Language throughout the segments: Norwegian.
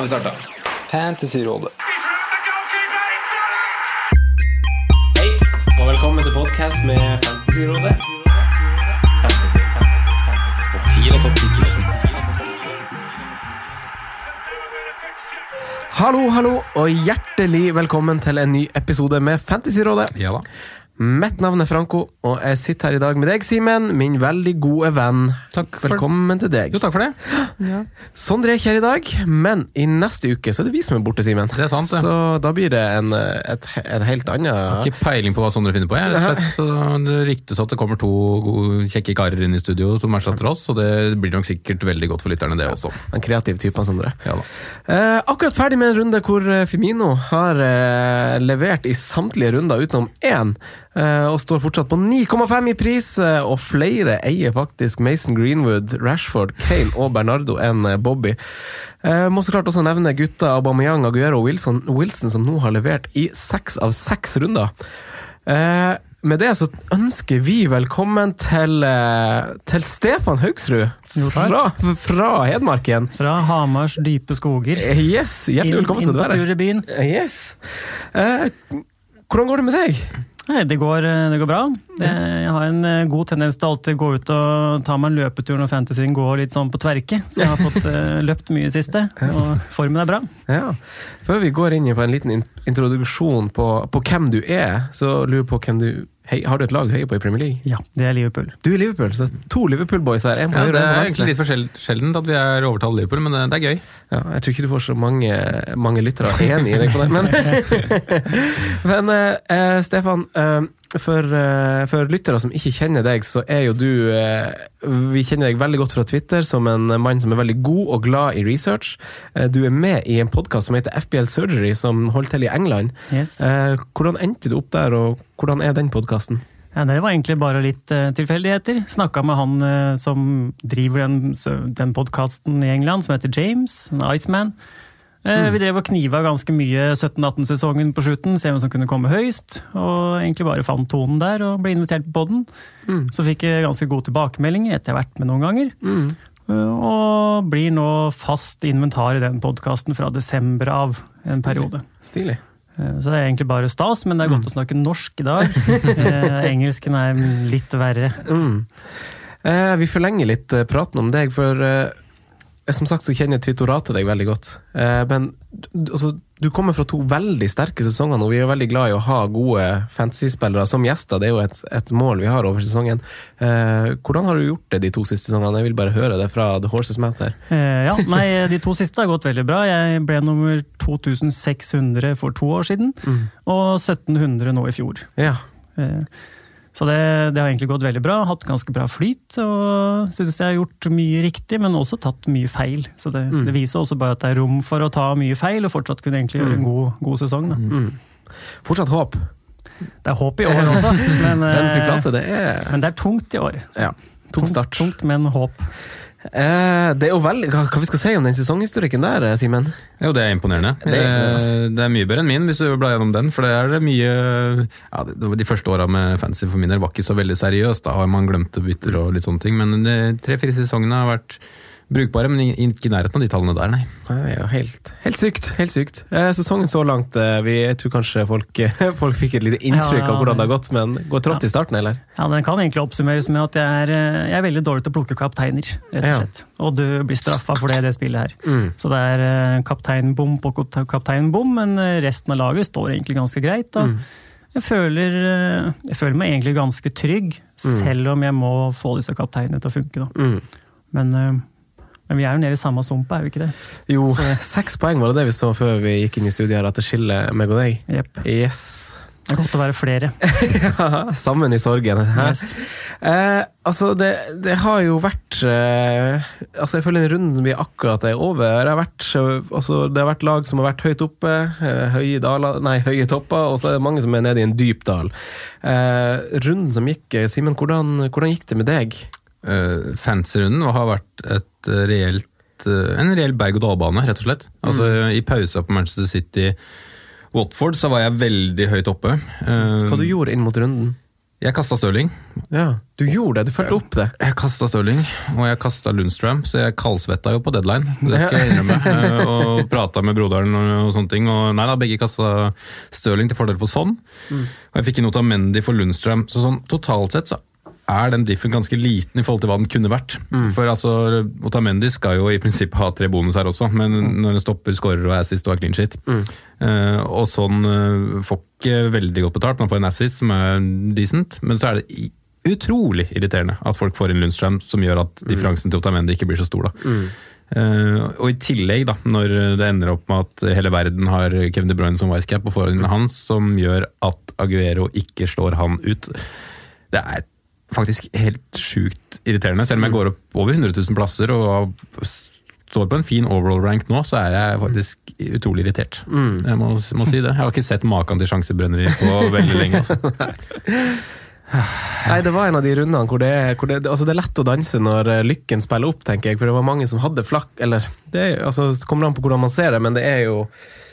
Nå har vi starta. Fantasyrådet. Hei, og velkommen til podkast med Fantasyrådet. Fantasy, fantasy, fantasy. Topp 10 og topp 10 Hallo, hallo, og hjertelig velkommen til en ny episode med Fantasyrådet. Ja da. Mitt navn er Franco, og jeg sitter her i dag med deg, Simen, min veldig gode venn. Takk for- Velkommen til deg. Jo, takk for det. Sondre er ikke her i dag, men i neste uke så er det vi som er borte, Simen. Det er sant, det. Så da blir det en, et, et helt Jeg har ikke peiling på hva Sondre finner på. Jeg. Rett og slett, så det ryktes at det kommer to gode, kjekke karer inn i studio som erstatter oss, og det blir nok sikkert veldig godt for lytterne, det også. En kreativ type, Sondre. Ja da. Eh, akkurat ferdig med en runde hvor Femino har eh, levert i samtlige runder utenom én, eh, og står fortsatt på 9,5 i pris, eh, og flere eier faktisk Mason Greenwood, Rashford, Kane og Bernardo enn eh, Bobby. Jeg må så klart også nevne gutta Aubameyang, Aguero og Wilson, Wilson, som nå har levert i seks av seks runder. Eh, med det så ønsker vi velkommen til, eh, til Stefan Haugsrud fra, fra, Hedmark Hedmarken. Fra Hamars dype skoger. Eh, Yes, hjertelig velkommen skal inn på tur i byen. Eh, Yes. Eh, hvordan går det med deg? Nei, det går, det går bra. Jeg har en eh, god tendens til å alltid gå ut og ta meg en løpetur når fantasyen går litt sånn på tverke. Så jeg har fått eh, løpt mye i siste, og formen er bra. Ja. Før vi går inn på en liten introduksjon på, på hvem du er, så lurer jeg på hvem du hei, Har du et lag du på i Premier League? Ja, det er Liverpool. Du er Liverpool, så to Liverpool-boys her. En på Ja, høyre det er egentlig litt for sjeldent at vi er overtalt Liverpool, men det, det er gøy. Ja, jeg tror ikke du får så mange, mange lyttere enig i deg på det. Men, men eh, eh, Stefan, eh, for, eh, for lyttere som ikke kjenner deg, så er jo du eh, Vi kjenner deg veldig godt fra Twitter som en mann som er veldig god og glad i research. Eh, du er med i en podkast som heter FBL Surgery, som holder til i England. Yes. Hvordan endte du opp der, og hvordan er den podkasten? Ja, det var egentlig bare litt tilfeldigheter. Snakka med han som driver den, den podkasten i England, som heter James, en Iceman. Eh, Vi drev og kniva ganske mye 17-18-sesongen på slutten, se hvem som kunne komme høyst. Og egentlig bare fant tonen der og ble invitert på podden. Så fikk jeg ganske god tilbakemelding etter jeg har vært med noen ganger. Mm. Og blir nå fast inventar i den podkasten fra desember av en periode. Stilig. Eh, Så det er egentlig bare stas, men det er godt å snakke norsk i dag. Eh, Engelsken er litt verre. Mm. Eh, vi forlenger litt eh, praten om deg, for eh, som sagt så kjenner Twittoratet deg veldig godt. Eh, men du, altså, du kommer fra to veldig sterke sesonger nå. Vi er veldig glad i å ha gode fantasyspillere som gjester. Det er jo et, et mål vi har over sesongen. Eh, hvordan har du gjort det de to siste sesongene? Jeg vil bare høre det fra The Horses Mouth her. Eh, Ja, nei, De to siste har gått veldig bra. Jeg ble nummer 2600 for to år siden, og 1700 nå i fjor. Ja. Så det, det har egentlig gått veldig bra. Hatt ganske bra flyt, og syns jeg har gjort mye riktig, men også tatt mye feil. Så det, det viser også bare at det er rom for å ta mye feil, og fortsatt kunne egentlig gjøre en god, god sesong. Mm. Fortsatt håp. Det er håp i år også, men, Men eh, det er men det er tungt i år. ja, tung start. Tungt, men håp. Eh, det er jo veldig, hva, hva vi skal si om den sesonghistorikken der, eh, Simen? Jo, det er imponerende. Det er. Eh, Det er mye bedre enn min, hvis du blar gjennom den. For det er mye ja, De første åra med fancy for min del var ikke så veldig seriøst. Da har man glemt bytter og litt sånne ting. Men de tre-fire sesongene har vært brukbare, men ikke i nærheten av de tallene der, nei. Det er jo helt, helt sykt. helt sykt. Eh, sesongen så langt, eh, vi, jeg tror kanskje folk, folk fikk et lite inntrykk Ja, ja, av hvordan det har gått, men går trått i starten, eller? Ja, Den kan egentlig oppsummeres med at jeg er, eh, jeg er veldig dårlig til å plukke kapteiner. rett og Ja. slett. Og du blir straffa for det i det spillet her. Mm. Så det er eh, kapteinbom på kapteinbom, men resten av laget står egentlig ganske greit. Og Mm. jeg, føler, jeg føler meg egentlig ganske trygg, selv om jeg må få disse kapteinene til å funke. Da. Mm. Men, eh, men vi er jo nede i samme sumpa, er vi ikke det? Jo, seks poeng var det det vi så før vi gikk inn i studiet her, at det skiller meg og deg. Yep. Yes. Det er godt å være flere. Ja, Sammen i sorgen. Yes. Eh, altså, det, det har jo vært eh, Altså, jeg føler den runden vi akkurat er over. Det har vært, altså, det har vært lag som har vært høyt oppe, eh, høye, daler, nei, høye topper, og så er det mange som er nede i en dyp dal. Eh, runden som gikk, eh, Simen, hvordan, hvordan gikk det med deg? Uh, Fancy-runden har vært et eh, reelt, eh, en reell berg-og-dal-bane, rett og slett. Altså, I pausa på Manchester City Watford så var jeg veldig høyt oppe. Eh, Hva du gjorde inn mot runden? Jeg kasta Stirling. Ja, Du gjorde det, du fulgte opp det. Jeg kasta Stirling, og jeg kasta Lundstrøm, så jeg kaldsvetta jo på deadline. Det skal jeg innrømme. Eh, og prata med broderen og, sånne ting. Og nei da, begge kasta Stirling til fordel for sånn. Og jeg fikk en Mendy for Lundstrøm. Så sånn totalt sett så er den diffen ganske liten i forhold til hva den kunne vært. For altså, Otamendi skal jo i prinsippet ha tre bonus her også, men når den stopper, skårer og er assist og er clean shit. Eh, og sånn uh, får ikke veldig godt betalt, man får en assist som er decent, men så er det utrolig irriterende at folk får inn Lundstrøm, som gjør at differansen til Otamendi ikke blir så stor. da. Uh, og i tillegg, da, når det ender opp med at hele verden har Kevin De Bruyne som vicecap og forholdene inn hans, som gjør at Aguero ikke slår han ut. Det er faktisk helt sjukt irriterende. Selv om jeg går opp over 100 000 plasser og står på en fin overall rank nå, så er jeg faktisk utrolig irritert. Jeg må, må si det. Jeg har ikke sett maken til sjansebrenneri på veldig lenge. Altså. Nei, det var en av de rundene hvor det, hvor det, altså det er lett å danse når eh, lykken spiller opp, tenker jeg. For det var mange som hadde flakk Eller det, altså, kommer an på hvordan man ser det, men det er jo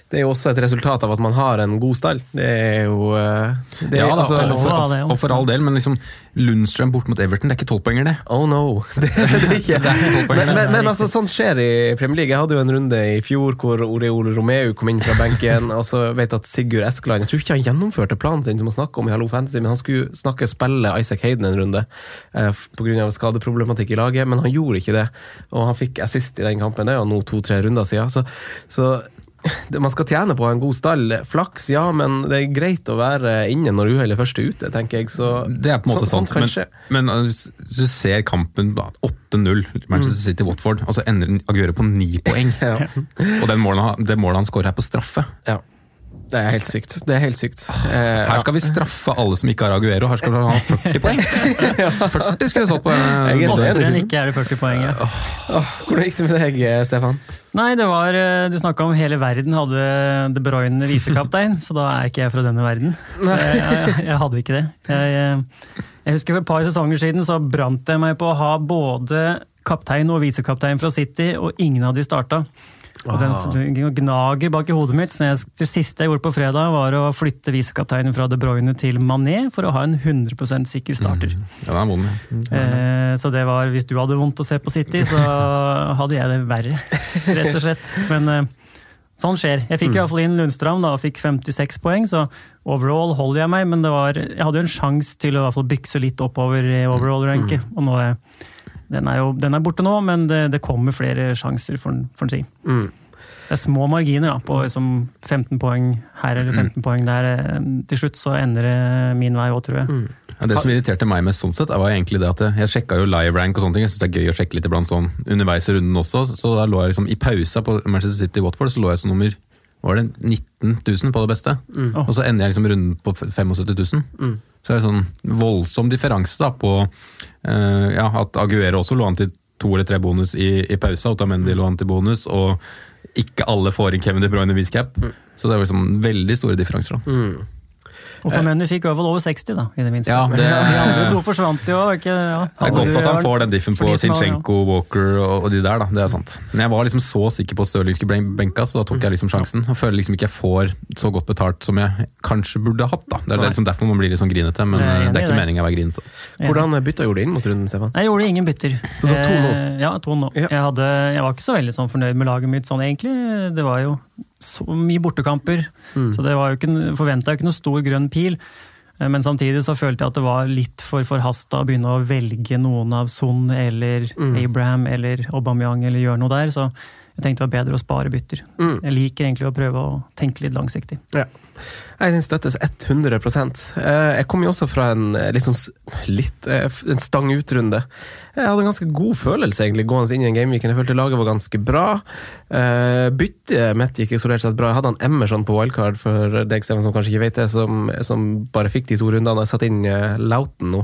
det er jo også et resultat av at man har en god stall. Det er jo eh, det er, Ja da, altså, og, for, og, for all del, men liksom Lundstrøm bort mot Everton, det er ikke tolvpoenger, det. Oh no, det, det er ikke Det er ikke Men, men, men altså, sånt skjer i Premier League. Jeg hadde jo en runde i fjor hvor Oreol Romeu kom inn fra benken. og så vet at Sigurd Eskeland Jeg tror ikke han gjennomførte planen sin som å snakke om i Hallo Fantasy, men han skulle snakke spille Isaac Hayden en runde eh, pga. skadeproblematikk i laget, men han gjorde ikke det. Og han fikk assist i den kampen. Det er jo nå to-tre runder siden. Så, så man skal tjene på å ha en god stall. Flaks, ja, men det er greit å være inne når uhellet først er ute, tenker jeg. Så, Det er på en måte sånn, sant, sånn men, men uh, du ser kampen 8-0, Manchester City-Watford, og så ender den Aguero på ni poeng. Ja. Og den målen, det målet han skårer er på straffe. Ja. Det er helt sykt. Det er helt sykt. Eh, Her ja. skal vi straffe alle som ikke har Aguero, her skal vi ha 40 poeng! 40 skulle jeg stått på. eh, Jeg er så Oftere enn ikke er det 40 poeng. ja. Åh, hvordan gikk det med deg, eh, Stefan? Nei, det var eh, Du snakka om hele verden hadde De Bruyne visekaptein, så da er ikke jeg fra denne verden. Så jeg, jeg, jeg hadde ikke det. Jeg, jeg husker For et par sesonger siden så brant jeg meg på å ha både kaptein og visekaptein fra City, og ingen av de starta. Og den Ah. gnager bak i hodet mitt. Så jeg, det siste jeg gjorde på fredag, var å flytte visekapteinen fra De Bruyne til Mané for å ha en 100% sikker starter. Ja, det er vond. ja. Eh, så det var, hvis du hadde vondt å se på City, så hadde jeg det verre, rett og slett. Men eh, sånn skjer. Jeg fikk i hvert fall inn Lundstrand da, og fikk 56 poeng, så overall holder jeg meg, men det var, jeg hadde jo en sjanse til å i hvert fall bykse litt oppover i overall-ranket. Og nå er, den, er jo, den er borte nå, men det, det kommer flere sjanser, får en si. Mm. Det er små marginer da, på liksom 15 poeng her eller 15 poeng der. Eh, Til slutt så ender det min vei òg, tror jeg. Ja, det som irriterte meg mest sånn sett, var egentlig det at jeg, jeg sjekka jo live rank og sånne ting. Jeg synes det er gøy å sjekke litt iblant sånn underveis i runden også. Så da lå jeg liksom i pausa på Manchester City Watford, så lå jeg som nummer var det 19 000 på det beste. Og så ender jeg liksom runden på 75 000. Så det er sånn voldsom differanse da på uh, ja, at Aguero også lå an til to eller tre bonus i, i pausa, Otamendi lå an til bonus, og ikke alle får inn Kevin De Bruyne Viscap. Så det er liksom veldig store differanser. da. Otamendi fikk i hvert fall over 60, da, i det minste. Ja, det- De andre to forsvant jo. Ikke, ja. Det er godt at han får den diffen på har- Walker og, de der, da. Det er sant. Men jeg var liksom så sikker på at Stirling skulle bli benka, så da tok jeg liksom sjansen. Jeg føler liksom ikke jeg får så godt betalt som jeg kanskje burde hatt, da. Det er liksom derfor man blir litt sånn grinete, men er eh, det er ikke meninga å være grinete. Hvordan bytta gjorde du inn mot runden, Stefan? Jeg gjorde ingen bytter. Så du har to nå? Eh, Ja, to nå. Jeg, hadde, jeg var ikke så veldig sånn fornøyd med laget mitt sånn egentlig. Det var jo så mye bortekamper, Mm. så det var jo ikke, forventa ikke noe stor grønn pil. Eh, Men samtidig så følte jeg at det var litt for forhasta å begynne å velge noen av Son eller Mm. Abraham eller Aubameyang eller gjøre noe der, så jeg tenkte det var bedre å spare bytter. Mm. Jeg liker egentlig å prøve å tenke litt langsiktig. Ja. Jeg støttes 100 Eh, Jeg kom jo også fra en eh, litt sånn litt, eh, en stang ut-runde. Jeg hadde en ganske god følelse egentlig gående inn i den gameweeken. Jeg følte laget var ganske bra. Byttet mitt gikk isolert sett bra. Jeg hadde han Emerson på wildcard, for deg Steven, som kanskje ikke vet det, som, som bare fikk de to rundene. Jeg satte inn Lauten nå.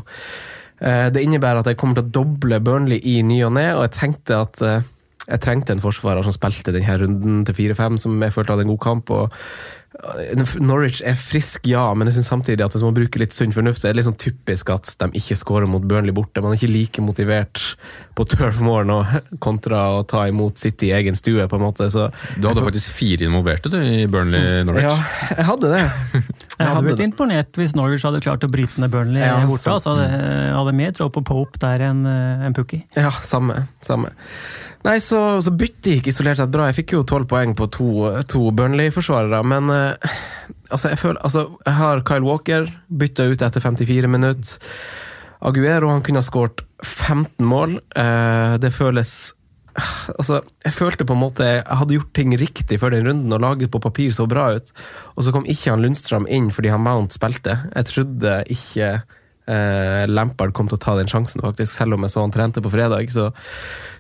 Det innebærer at jeg kommer til å doble Burnley i ny og ne, og jeg tenkte at jeg trengte en forsvarer som spilte denne runden til 4-5, som jeg følte hadde en god kamp. og uh, Norwich er frisk, ja, men jeg synes samtidig at hvis man bruker litt sunn fornuft, så er det litt sånn typisk at de ikke skårer mot Burnley borte. Man er ikke like motivert på Turf Moor nå kontra å ta imot City i egen stue, på en måte. Så Du hadde faktisk fire involverte du, i Burnley-Norwich. Ja, jeg hadde det. Jeg hadde blitt imponert hvis Norwich hadde klart å bryte ned Burnley Ja, borte. Altså, hadde, hadde mer tro på Pope der enn en enn Pukki. Ja, samme. samme. Nei, så, så byttet gikk isolert sett bra. Jeg fikk jo tolv poeng på to, to Burnley-forsvarere, men uh, altså, jeg føler Altså, jeg har Kyle Walker bytta ut etter 54 minutter. Aguero han kunne ha skåret 15 mål. Uh, det føles Altså, jeg følte på en måte jeg hadde gjort ting riktig før den runden, og laget på papir så bra ut. Og så kom ikke han Lundstrøm inn fordi han Mount spilte. Jeg trodde ikke eh, Lampard kom til å ta den sjansen, faktisk, selv om jeg så han trente på fredag. Så,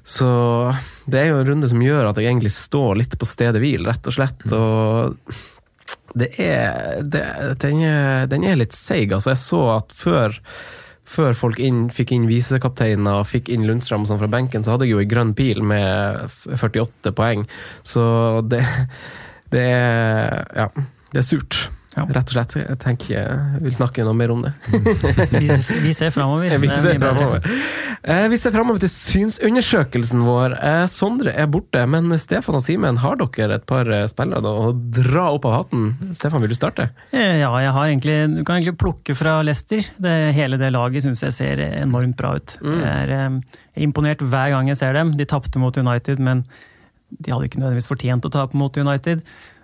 så det er jo en runde som gjør at jeg egentlig står litt på stedet hvil, rett og slett. Og det er, det, den, er den er litt seig. Altså, jeg så at før før folk inn, fikk inn visekapteiner og fikk inn Lundstrøm og sånn fra benken, så hadde jeg jo ei grønn pil med 48 poeng. Så det, det er Ja, det er surt. Rett og slett. Jeg tenker jeg vil snakke noe mer om det. Vi, vi ser framover. Vi er ser framover. Eh, Vi ser framover til synsundersøkelsen vår. Eh, Sondre er borte, men Stefan og Simen, har dere et par eh, spillere å dra opp av hatten? Stefan, vil du starte? Ja, jeg har egentlig, du kan egentlig plukke fra Lester. Det, hele det laget syns jeg ser enormt bra ut. Mm. Jeg er imponert hver gang jeg ser dem. De tapte mot United, men de hadde ikke nødvendigvis fortjent å tape mot United.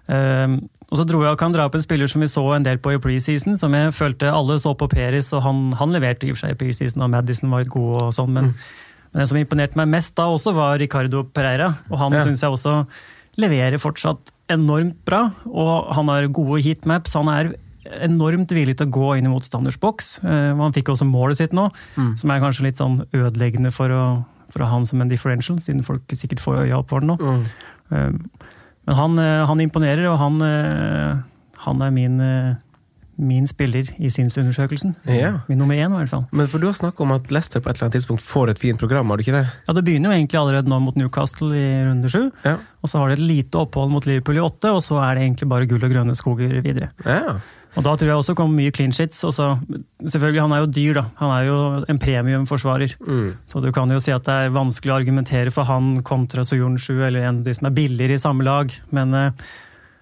Um, og så dro jeg og kan dra opp en spiller som vi så en del på i preseason, som jeg følte alle så på Peris, og han, han leverte i og for seg i preseason, og Madison var god og sånn, men, men det som imponerte meg mest da også, var Ricardo Pereira. Og han Ja. syns jeg også leverer fortsatt enormt bra, og han har gode heatmaps. Han er enormt villig til å gå inn i motstanders boks. Uh, Han fikk også målet sitt nå, Mm. som er kanskje litt sånn ødeleggende for å, for å ha han som en differential, siden folk sikkert får øya opp for den nå. Mm. Eh, Men han, eh, han imponerer, og han, eh, han er min, eh, min spiller i synsundersøkelsen. Ja. Min nummer én, i hvert fall. Men for du har snakka om at Leicester på et eller annet tidspunkt får et fint program, har du ikke det? Ja, Det begynner jo egentlig allerede nå mot Newcastle i runde sju. Ja. Og så har de et lite opphold mot Liverpool i åtte, og så er det egentlig bare gull og grønne skoger videre. Ja. Og da tror jeg også kommer mye clean shits. Også, selvfølgelig, han er jo dyr, da. Han er jo en premiumforsvarer. Mm. Så du kan jo si at det er vanskelig å argumentere for han kontra Soyunshu, eller en av de som er billigere i samme lag. Men eh,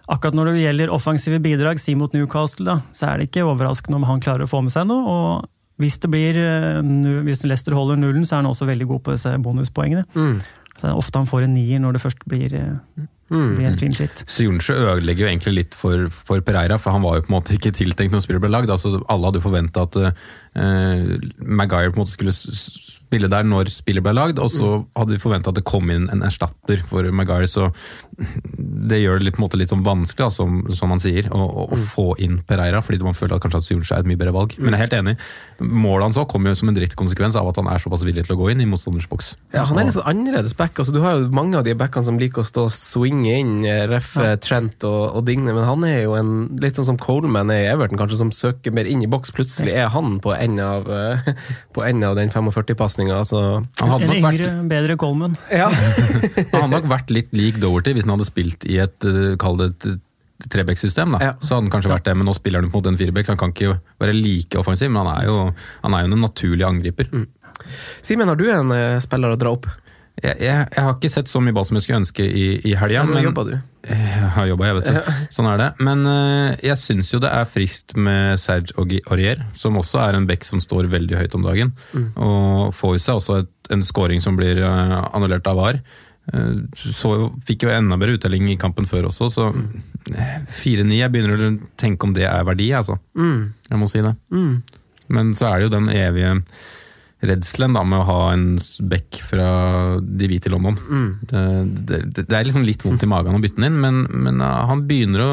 akkurat når det gjelder offensive bidrag, si mot Newcastle, da, så er det ikke overraskende om han klarer å få med seg noe. Og hvis, det blir, eh, hvis Leicester holder nullen, så er han også veldig god på disse bonuspoengene. Mm. Så det er ofte han får en nier når det først blir, eh, Mm. Så. Syunsjø ødelegger jo egentlig litt for, for Pereira, for han var jo på en måte ikke tiltenkt når spillet ble lagd. Altså, alle hadde jo forventa at uh, Maguire på en måte skulle spille der når spillet ble lagd, og så hadde vi forventa at det kom inn en erstatter for Maguire, så det gjør det litt, på en måte litt sånn vanskelig, da, som, som man sier, å, å, å få inn Pereira, fordi man føler at kanskje at Syunsjø er et mye bedre valg. Men jeg er helt enig. Målet hans også kommer jo som en direkte konsekvens av at han er såpass villig til å gå inn i motstanders boks. Ja, Han er litt sånn annerledes back. Altså, du har jo mange av de backene som liker å stå og swinge inn, eh, ref eh, Trent og, og Digne, men han er jo en litt sånn som Coleman er i Everton, kanskje, som søker mer inn i boks. Plutselig er han på enden av, eh, på enden av den 45-pasninga. Altså. Han hadde En nok vært yngre, bedre Coleman. Ja. Han hadde nok vært litt lik Doverty hvis han hadde spilt i et, eh, kall det et Trebekk-system, da, så hadde han kanskje vært det. Men nå spiller han mot en firebekk, så han kan ikke være like offensiv. Men han er jo, han er jo en naturlig angriper. Simen, har du en eh, spiller å dra opp? Jeg, jeg, jeg har ikke sett så mye ball som jeg skulle ønske i, i helga. Ja, jobbet, du. Jeg har jobba, jeg, vet du. Sånn er det. Men uh, jeg syns jo det er frist med Serge Aurier, som også er en bekk som står veldig høyt om dagen. Mm. Og får jo seg også et, en scoring som blir uh, annullert av VAR. Uh, så fikk jo enda bedre uttelling i kampen før også, så mm. 4-9 Jeg begynner å tenke om det er verdi, altså. Mm. Jeg må si det. Mm. Men så er det jo den evige redselen da, med å ha en bekk fra de hvite i London. Mm. Det, det, det er liksom litt vondt i magen å bytte den inn, men, men uh, han begynner å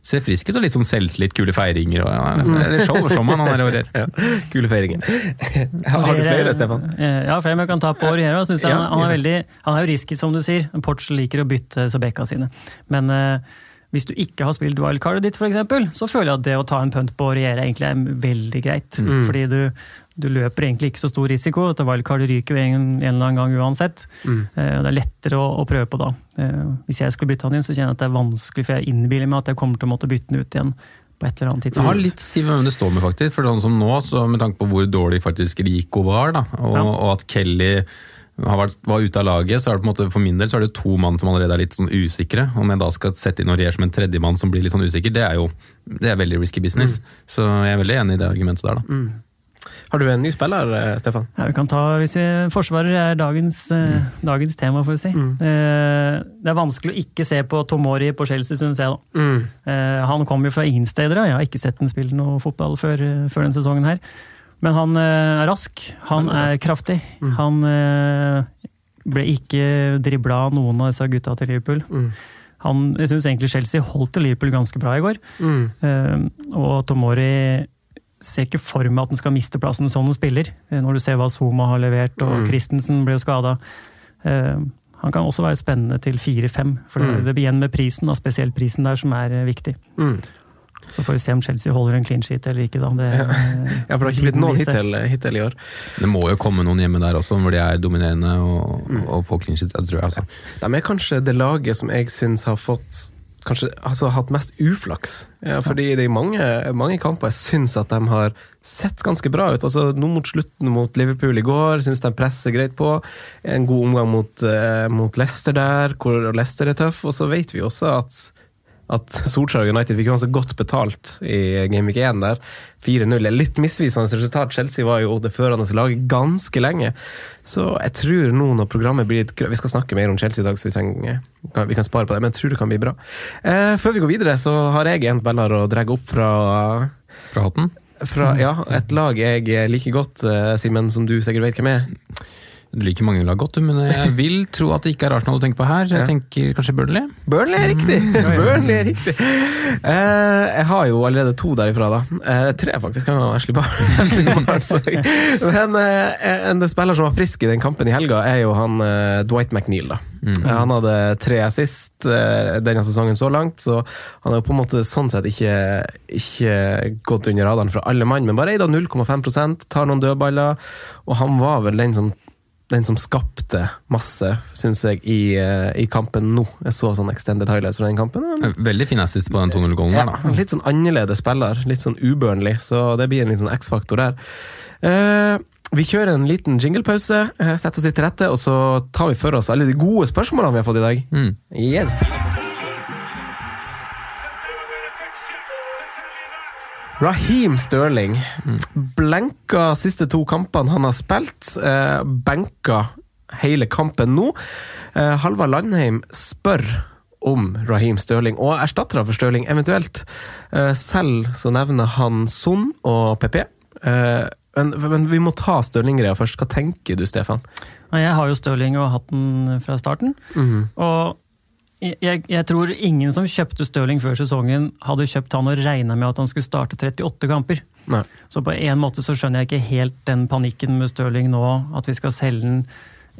se frisk ut og litt sånn selvtillit, kule feiringer. Og, ja, det er show, showman han er og. Ja, kule feiringer. Har du flere, Stefan? Eh, Ja, flere men jeg kan ta på Oriero. Synes jeg Ja, han, han, er veldig, han er jo risky, som du sier. Porch liker å bytte Sabekka sine. Men uh, hvis du ikke har spilt wildcardet ditt, for eksempel, så føler jeg at det å ta en punt på Oriero egentlig er veldig greit. Mm. Fordi du, du løper egentlig ikke så stor risiko. At wildcard ryker jo en, en eller annen gang uansett. Mm. Eh, Det er lettere å, å prøve på da. Eh, Hvis jeg skulle bytte han inn, så kjenner jeg at det er vanskelig, for jeg innbiller meg at jeg kommer til å måtte bytte han ut igjen på et eller annet tidspunkt. Det har litt å si hvem det står med, faktisk. For sånn som nå, så med tanke på hvor dårlig faktisk Rico var, da, og, Ja. og at Kelly har vært, var ute av laget, så er det på en måte for min del så er det to mann som allerede er litt sånn usikre. Om jeg da skal sette inn Aurier som en tredjemann som blir litt sånn usikker, det er jo det er veldig risky business. Så jeg er veldig enig i det argumentet der, da. Har du en ny spiller, eh, Stefan? Ja, vi kan ta, hvis vi, Forsvarer er dagens, mm. dagens tema, får vi si. Eh, det er vanskelig å ikke se på Tomori på Chelsea, syns jeg. da. Mm. Eh, han kom jo fra ingen steder, jeg har ikke sett ham spille noe fotball før, eh, før denne sesongen her. Men han eh, er rask, han Han er er rask. kraftig. Han eh, ble ikke dribla av noen av disse gutta til Liverpool. Mm. Han, jeg syns egentlig Chelsea holdt til Liverpool ganske bra i går. Mm. Eh, og Tomori ser ikke for meg at han skal miste plassen som han spiller, eh, når du ser hva Zuma har levert, og Mm. Christensen ble jo skada. han kan også være spennende til 4-5, for det, Mm. det blir igjen med prisen, da, spesielt prisen der, som er eh, viktig. Mm. Så får vi se om Chelsea holder en clean sheet eller ikke, da. Det, ja. Ja, for det har ikke blitt noen hittil, hittil i år. Det må jo komme noen hjemme der også, hvor de er dominerende og, og får clean sheet. det tror jeg. Altså. De er kanskje det laget som jeg syns har fått Kanskje altså, hatt mest uflaks. Ja, fordi det er mange, mange kamper jeg syns at de har sett ganske bra ut. Altså, nå mot slutten mot Liverpool i går syns de presser greit på. En god omgang mot, eh, mot Leicester der, hvor Leicester er tøff. Og så vet vi også at at Solskjær United fikk ganske godt betalt i Gameweek 1 der. 4-0 er litt misvisende resultat. Chelsea var jo det førende laget ganske lenge. Så jeg tror nå når programmet blir litt Vi skal snakke mer om Chelsea i dag, så vi, trenger, kan, vi kan spare på det, men jeg tror det kan bli bra. Eh, før vi går videre, så har jeg en bellar å dra opp fra Fra hatten? fra, ja, et lag jeg liker godt, eh, Simen, som du sikkert vet hvem er. Du liker mange lag godt, men jeg vil tro at det ikke er Arsenal du tenker på her, så jeg tenker kanskje Burnley? Burnley er riktig! Burnley er riktig. Uh, jeg har jo allerede to derifra, da. Uh, tre, faktisk. Kan være Ashley Bar- Ashley Barnes. Men uh, en spiller som var frisk i den kampen i helga, er jo han Dwight McNeil. da. Mm. Han hadde tre assist denne sesongen så langt, så han har jo på en måte sånn sett ikke, ikke gått under radaren fra alle mann, men bare eid av 0,5% tar noen dødballer, og han var vel den som den som skapte masse, syns jeg, i, eh, i kampen nå. Jeg så sånn extended highlights fra den kampen. Veldig fin assist på den 2-0-gålen Ja, der, da. litt sånn annerledes spiller, litt sånn ubørnlig, så det blir en litt sånn X-faktor der. Eh, vi kjører en liten jinglepause, eh, setter oss litt til rette, og så tar vi for oss alle de gode spørsmålene vi har fått i dag. Mm. Yes! Raheem Sterling blenka siste to kampene han har spilt. Eh, benka hele kampen nå. Eh, Halvard Landheim spør om Raheem Stirling, og erstattere for Stirling eventuelt. Eh, selv så nevner han Son og PP. Men, men vi må ta Stirling-greia først. Hva tenker du, Stefan? Jeg har jo Stirling og hatt den fra starten. Og jeg, jeg tror ingen som kjøpte Stirling før sesongen, hadde kjøpt han og regna med at han skulle starte 38 kamper. Nei. Så på en måte så skjønner jeg ikke helt den panikken med Stirling nå, at vi skal selge den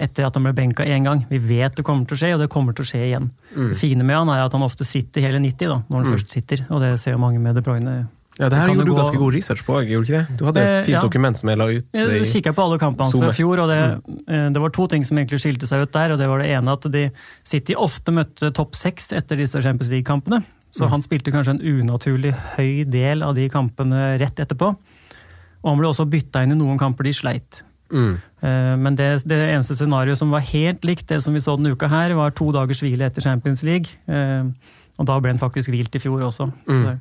etter at han ble benka én gang. Vi vet det kommer til å skje, og det kommer til å skje igjen. Det fine med han er at han ofte sitter hele 90, da, når han Mm. først sitter. Og det ser jo mange med De Bruyne. Ja, det her gjorde du gå- ganske god research på, gjorde ikke det? Du hadde et Eh, fint ja. dokument som jeg la ut. Jeg i- kikka på alle kampene hans fra fjor, og det, mm. det var to ting som egentlig skilte seg ut der. og Det var det ene at de City ofte møtte topp seks etter disse Champions League-kampene. så han spilte kanskje en unaturlig høy del av de kampene rett etterpå. Og han ble også bytta inn i noen kamper de sleit. Mm. Eh, Men det, det eneste scenarioet som var helt likt det som vi så denne uka her, var to dagers hvile etter Champions League. Eh, Og da ble han faktisk hvilt i fjor også. Så, Mm. eh,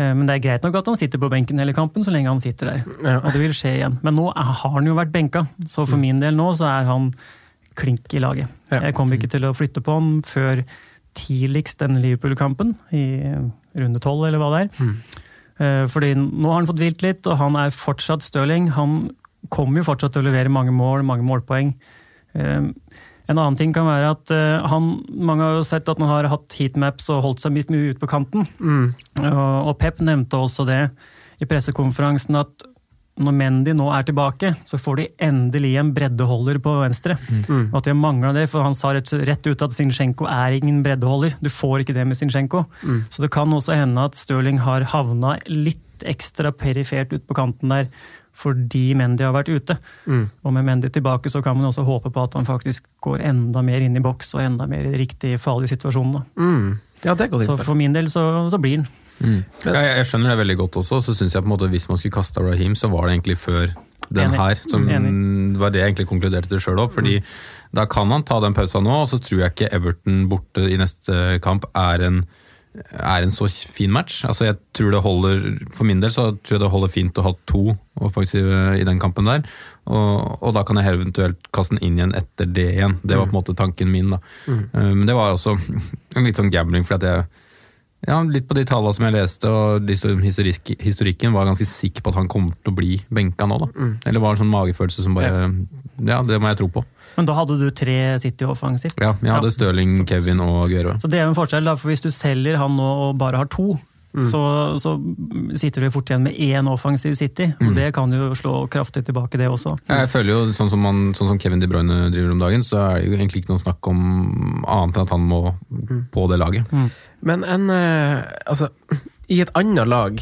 men det er greit nok at han sitter på benken hele kampen, så lenge han sitter der. Ja. Og det vil skje igjen. Men nå har han jo vært benka, så for min del nå så er han klink i laget. Ja. Jeg kommer ikke til å flytte på ham før tidligst denne Liverpool-kampen, i runde tolv eller hva det er. Mm. Eh, Fordi nå har han fått hvilt litt, og han er fortsatt Stirling. Han kommer jo fortsatt til å levere mange mål, mange målpoeng. En annen ting kan være at eh, han, mange har jo sett at han har hatt heatmaps og holdt seg litt mye ute på kanten. Mm. Og, og Pep nevnte også det i pressekonferansen at når Mendy nå er tilbake, så får de endelig en breddeholder på venstre. Mm. Og at de har manglet det, for Han sa rett, rett ut at Zinchenko er ingen breddeholder. Du får ikke det med Zinchenko. Mm. Så det kan også hende at Stirling har havna litt ekstra perifert ut på kanten der fordi Mendy har vært ute. Mm. Og med Mendy tilbake så kan man også håpe på at han faktisk går enda mer inn i boks og enda mer i riktig farlig situasjon. da. Mm. Ja, det Så for min del så, så blir han. Mm. Jeg, jeg skjønner det veldig godt også. Så synes jeg på en måte Hvis man skulle kasta Raheem, så var det egentlig før den Enig. her. Som Enig. var det jeg egentlig konkluderte det sjøl òg. Fordi da kan han ta den pausa nå, og så tror jeg ikke Everton borte i neste kamp er en er en så fin match. Altså jeg tror det holder, For min del så tror jeg det holder fint å ha to offensive i den kampen der. Og, og da kan jeg eventuelt kaste den inn igjen etter det igjen. Det var på en måte tanken min. da. Mm. Eh, Men det var også en litt sånn gambling, fordi at jeg ja, litt på de tallene som jeg leste, og historikken, var ganske sikker på at han kommer til å bli benka nå. da. Mm. Eller var det en sånn magefølelse som bare Ja, det må jeg tro på. Men da hadde du tre City offensivt. Ja, Jeg hadde Stirling, Kevin og Aguero. Så det er jo en forskjell, da, for hvis du selger han nå og bare har to, Mm. så, så sitter du fort igjen med én offensiv City. Og Mm. det kan jo slå kraftig tilbake, det også. Jeg føler jo, sånn som, man, sånn som Kevin De Bruyne driver om dagen, så er det jo egentlig ikke noe snakk om annet enn at han må på det laget. Men en eh, Altså, i et annet lag,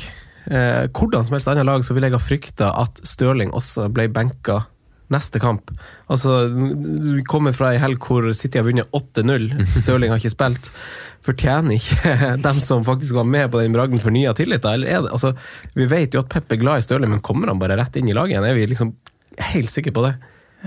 eh, hvordan som helst annet lag, så ville jeg ha frykta at Stirling også ble benka neste kamp. Altså, Vi kommer fra ei helg hvor City har vunnet 8-0, Stirling har ikke spilt. Fortjener ikke dem som faktisk var med på den bragden, fornya tillit? da? Eller er det, altså, vi vet jo at Pep er glad i Stirling, men kommer han bare rett inn i laget igjen? Er vi liksom helt sikre på det?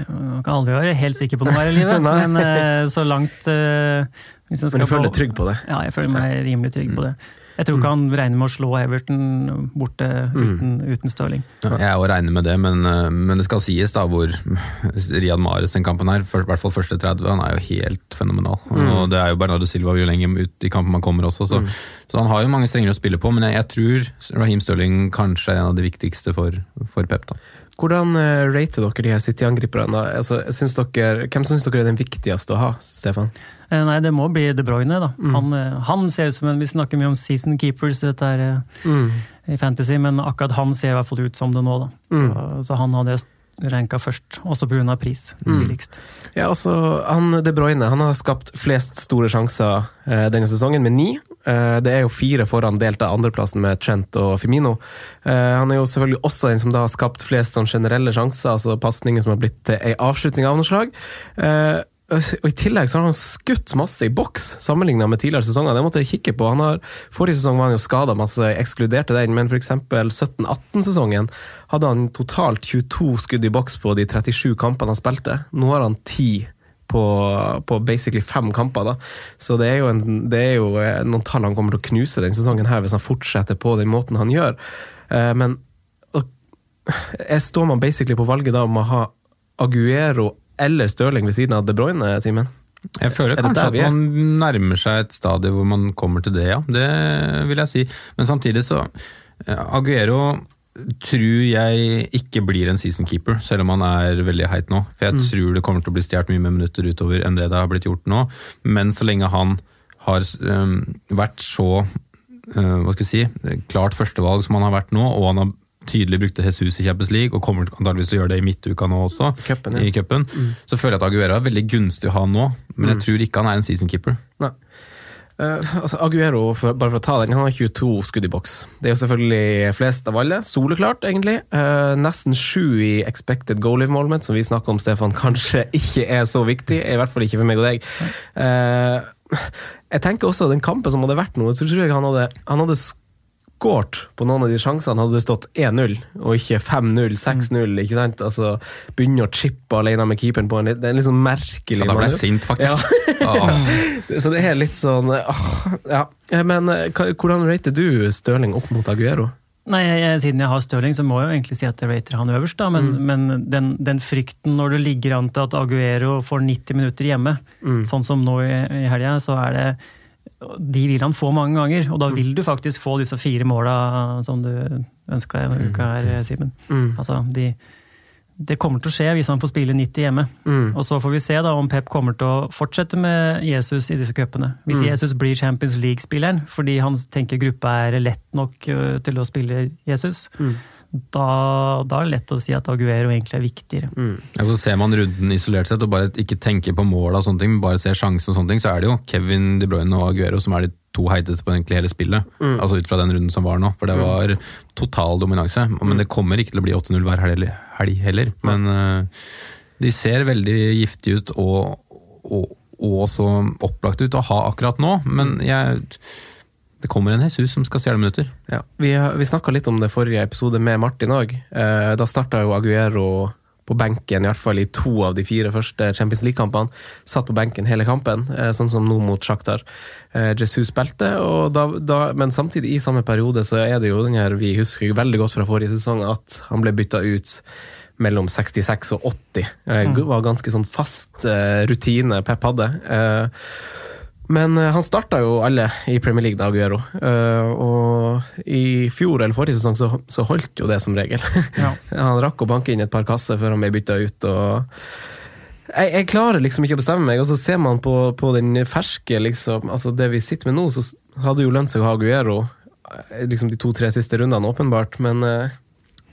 Man kan aldri være helt sikker på noe her i livet, men eh, så langt jeg Men du føler deg trygg på det? Ja, jeg føler meg rimelig trygg på det. Jeg tror ikke han regner med å slå Everton borte uten, uten Stirling. Ja, Jeg òg regner med det, men, eh, men det skal sies da hvor Riyad Mahrez den kampen her, i hvert fall første 30, han er jo helt fenomenal. Mm. Og det er jo Bernardo Silva jo lenger ut i kampen man kommer også, så, så han har jo mange strenger å spille på. Men jeg, jeg tror Raheem Stirling kanskje er en av de viktigste for, for Pep. da. Hvordan eh, rater dere de her City-angriperne? Altså, hvem syns dere er den viktigste å ha, Stefan? Eh, Nei, det må bli De Bruyne, da. Mm. Han, eh, han ser ut som en Vi snakker mye om season keepers dette er, eh, Mm. i fantasy, men akkurat han ser i hvert fall ut som det nå, da. Så, Mm. så han hadde jeg ranka først, også pga. pris. Mm. Billigst. Ja, altså, han De Bruyne han har skapt flest store sjanser eh, denne sesongen, med ni. Eh, det er jo fire foran delt av andreplassen med Trent og Firmino. Eh, han er jo selvfølgelig også den som da har skapt flest sånn generelle sjanser, altså pasninger som har blitt til ei avslutning av noe slag. Eh, og I tillegg så har han skutt masse i boks, sammenligna med tidligere sesonger. Det måtte jeg kikke på. Han har, forrige sesong var han jo skada masse, ekskluderte den, men f.eks. 17-18-sesongen hadde han totalt 22 skudd i boks på de 37 kampene han spilte. Nå har han 10 på, på basically fem kamper. da. Så det er, jo en, det er jo eh, noen tall han kommer til å knuse denne sesongen her hvis han fortsetter på den måten han gjør. Eh, Men og, jeg står man basically på valget da om å ha Aguero eller Stirling ved siden av De Bruyne, Simen? Jeg føler Er kanskje at man nærmer seg et stadie hvor man kommer til det, ja. Det vil jeg si. Men samtidig så eh, Aguero tror jeg ikke blir en season keeper, selv om han er veldig heit nå. For jeg Mm. tror det kommer til å bli stjålet mye mer minutter utover enn det det har blitt gjort nå. Men så lenge han har um, vært så uh, hva skal jeg si, klart førstevalg som han har vært nå, og han har tydelig brukte Jesus i Champions League, og kommer antageligvis til å gjøre det i midtuka nå også, Køppen, ja. i cupen, så føler jeg at Aguero er veldig gunstig å ha nå, men jeg Mm. tror ikke han er en season keeper. Nei. Uh, altså Aguero, for, bare for å ta den, han har 22 skudd i boks. Det er jo selvfølgelig flest av alle. Soleklart, egentlig. Uh, nesten sju i expected goal involvement, som vi snakker om, Stefan, kanskje ikke er så viktig. I hvert fall ikke for meg og deg. Uh, Jeg tenker også den kampen som hadde vært nå, så tror jeg han hadde, han hadde skåret på noen av de sjansene. Hadde det stått 1-0, og ikke 5-0, 6-0. ikke sant? Altså, Begynne å chippe alene med keeperen på en litt, det er en litt sånn merkelig Ja, da ble jeg sint, faktisk. Ja. så det er litt sånn åh, Ja. Men eh, hvordan rater du Stirling opp mot Aguero? Nei, jeg, jeg, Siden jeg har Stirling, så må jeg jo egentlig si at jeg rater han øverst. da, Men, Mm. men den, den frykten når det ligger an til at Aguero får 90 minutter hjemme, Mm. sånn som nå i, i helga, så er det De vil han få mange ganger. Og da Mm. vil du faktisk få disse fire måla som du ønska denne uka her, Simen. Mm. Altså, de, det kommer til å skje hvis han får spille 90 hjemme. Mm. Og så får vi se da om Pep kommer til å fortsette med Jesus i disse cupene. Hvis Mm. Jesus blir Champions League-spilleren fordi han tenker gruppa er lett nok til å spille Jesus, Mm. Da, da er det lett å si at Aguero egentlig er viktigere. Mm. Altså ser man runden isolert sett og bare ikke tenker på mål og sånne ting, men bare ser sjansen og sånne ting, så er det jo Kevin De Bruyne og Aguero som er de to heiteste på egentlig hele spillet. Mm. Altså ut fra den runden som var nå, for det var total dominanse. Men det kommer ikke til å bli 8-0 hver helg, helg heller. Men uh, de ser veldig giftige ut og, og, og så opplagt ut å ha akkurat nå, men jeg det kommer en Jesus som skal stjele minutter. Ja, Vi, vi snakka litt om det forrige episode med Martin òg. Eh, da starta jo Aguero på benken, i hvert fall i to av de fire første Champions League-kampene. Satt på benken hele kampen, eh, sånn som nå mot Shakhtar. Eh, Jesus spilte, da, da, men samtidig, i samme periode, så er det jo den her vi husker veldig godt fra forrige sesong, at han ble bytta ut mellom 66 og 80. Eh, Mm. var ganske sånn fast eh, rutine Pep hadde. Eh, men eh, han starta jo alle i Premier League, da, Aguero. Eh, og i fjor eller forrige sesong så, så holdt jo det som regel. Ja. han rakk å banke inn et par kasser før han ble bytta ut. og jeg, jeg klarer liksom ikke å bestemme meg, og så ser man på, på den ferske liksom, altså Det vi sitter med nå, så hadde jo lønt seg å ha Aguero eh, liksom de to-tre siste rundene, åpenbart, men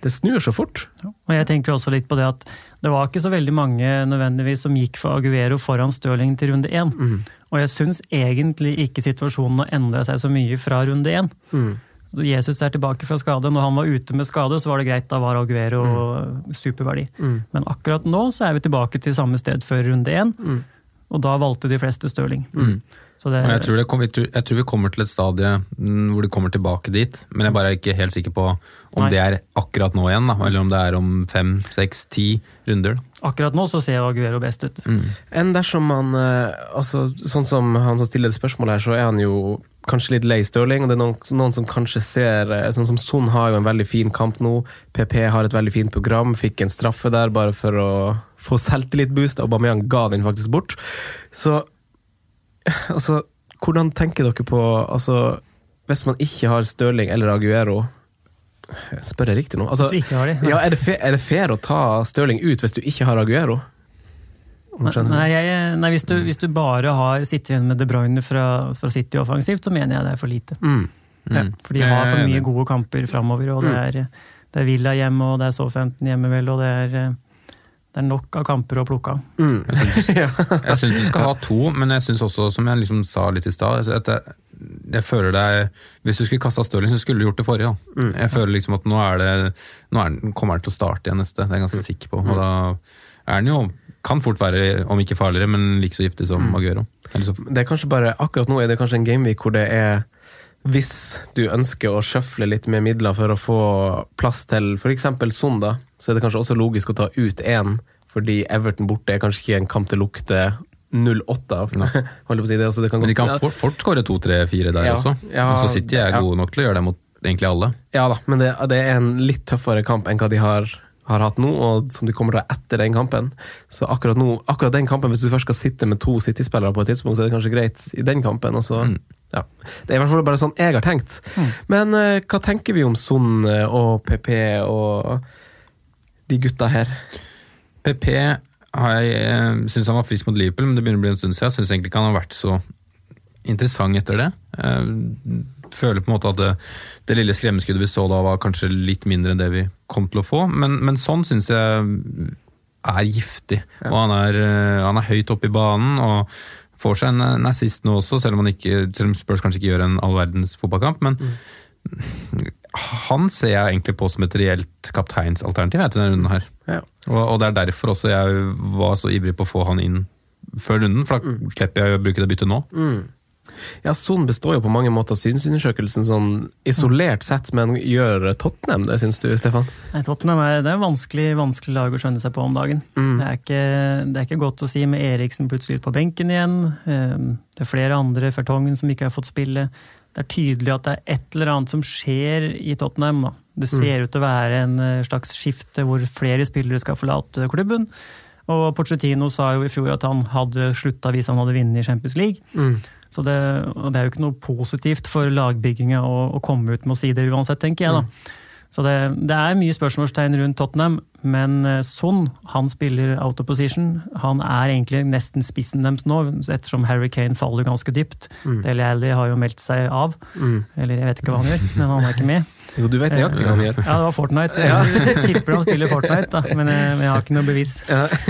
det snur så fort. Og jeg tenker også litt på det at det var ikke så veldig mange nødvendigvis som gikk for Aguero foran Stirling til runde én. Mm. Og jeg syns egentlig ikke situasjonen har endra seg så mye fra runde én. Mm. Jesus er tilbake fra skade. Når han var ute med skade, så var det greit. Da var Aguero superverdi. Mm. Men akkurat nå så er vi tilbake til samme sted før runde én. Mm. Og da valgte de fleste Stirling. Mm. Så det, jeg, tror det kom, jeg, tror, jeg tror vi kommer til et stadie mm, hvor det kommer tilbake dit, men jeg bare er ikke helt sikker på om Nei. det er akkurat nå igjen, da, eller om det er om fem, seks, ti runder. da. akkurat nå så ser Aguero best ut. Enn dersom man eh, altså, Sånn som han som stiller spørsmål her, så er han jo kanskje litt lei Stirling. Og det er noen, noen som kanskje ser eh, Sånn som Son har jo en veldig fin kamp nå. PP har et veldig fint program. Fikk en straffe der bare for å få selvtillitboost. Aubameyang ga den faktisk bort. Så altså Hvordan tenker dere på altså, Hvis man ikke har Stirling eller Aguero Spør jeg riktig nå? Altså, de, ja. er, det fair, er det fair å ta Stirling ut hvis du ikke har Aguero? Nei, jeg, nei hvis, du, hvis du bare har, sitter igjen med De Bruyne fra, fra City offensivt, så mener jeg det er for lite. Mm. Ja, for de har for mye gode kamper framover. Og det Mm. er, det er Villa hjemme, og det er Southampton hjemme, vel, og det er, det er nok av kamper å plukke av. Mm. Jeg syns du skal ha to, men jeg syns også, som jeg liksom sa litt i stad at jeg, jeg føler det er Hvis du skulle kasta Stirling, så skulle du gjort det forrige. Da. Mm. Jeg føler liksom at nå er det Nå er den, kommer han til å starte igjen neste, det er jeg ganske sikker på. Og da er den jo Kan fort være, om ikke farligere, men like så giftig som Aguero. Så, Det er kanskje bare, Akkurat nå er det kanskje en gameweek hvor det er Hvis du ønsker å sjøfle litt med midler for å få plass til f.eks. Son, da, så er det kanskje også logisk å ta ut én, fordi Everton borte er kanskje ikke en kamp det lukter 0-8 av. Si det, altså det kan men de kan fort, fort skåre to, tre, fire der Ja, også. ja, og så City er ja. gode nok til å gjøre det mot egentlig alle. Ja da, men det, det er en litt tøffere kamp enn hva de har, har hatt nå, og som de kommer til å ha etter den kampen. Så akkurat nå, akkurat den kampen, hvis du først skal sitte med to City-spillere på et tidspunkt, så er det kanskje greit i den kampen. Og så, Mm. Ja. Det er i hvert fall bare sånn jeg har tenkt. Men uh, hva tenker vi om Son eh, og PP og de gutta her? PP har jeg eh, syns han var frisk mot Liverpool, men det begynner å bli en stund siden. Jeg syns egentlig ikke han har vært så interessant etter det. Jeg føler på en måte at det, det lille skremmeskuddet vi så da, var kanskje litt mindre enn det vi kom til å få. Men, men sånn syns jeg er giftig. Og han er, han er høyt oppe i banen og får seg en, en assist nå også, selv om, han ikke, selv om Spurs kanskje ikke gjør en all verdens fotballkamp. men han ser jeg egentlig på som et reelt kapteinsalternativ til denne runden her. Ja. Og, og det er derfor også jeg var så ivrig på å få han inn før runden, for da slipper jeg å bruke det byttet nå. Ja, Son består jo på mange måter av synsundersøkelsen sånn isolert sett, men gjør Tottenham det, syns du, Stefan? Nei, Tottenham er, det er vanskelig, vanskelig lag å skjønne seg på om dagen. Det, er ikke, det er ikke godt å si med Eriksen plutselig på benken igjen. Eh, Det er flere andre, Fertongen, som ikke har fått spille. Det er tydelig at det er et eller annet som skjer i Tottenham. Da. Det ser ut til å være en eh, slags skifte hvor flere spillere skal forlate klubben. Og Pochettino sa jo i fjor at han hadde slutta hvis han hadde vunnet i Champions League. Så det, det er jo ikke noe positivt for lagbygginga å, å komme ut med å si det uansett, tenker jeg. da. Så det, det er mye spørsmålstegn rundt Tottenham, men eh, Son han spiller out of position. Han er egentlig nesten spissen deres nå, ettersom Harry Kane faller ganske dypt. Mm. Dele Alli har jo meldt seg av. Mm. Eller jeg vet ikke hva han gjør, men han er ikke med. Jo, du vet nøyaktig hva han gjør. Ja, det var Fortnite. Jeg tipper han spiller Fortnite, da, men jeg, men jeg har ikke noe bevis.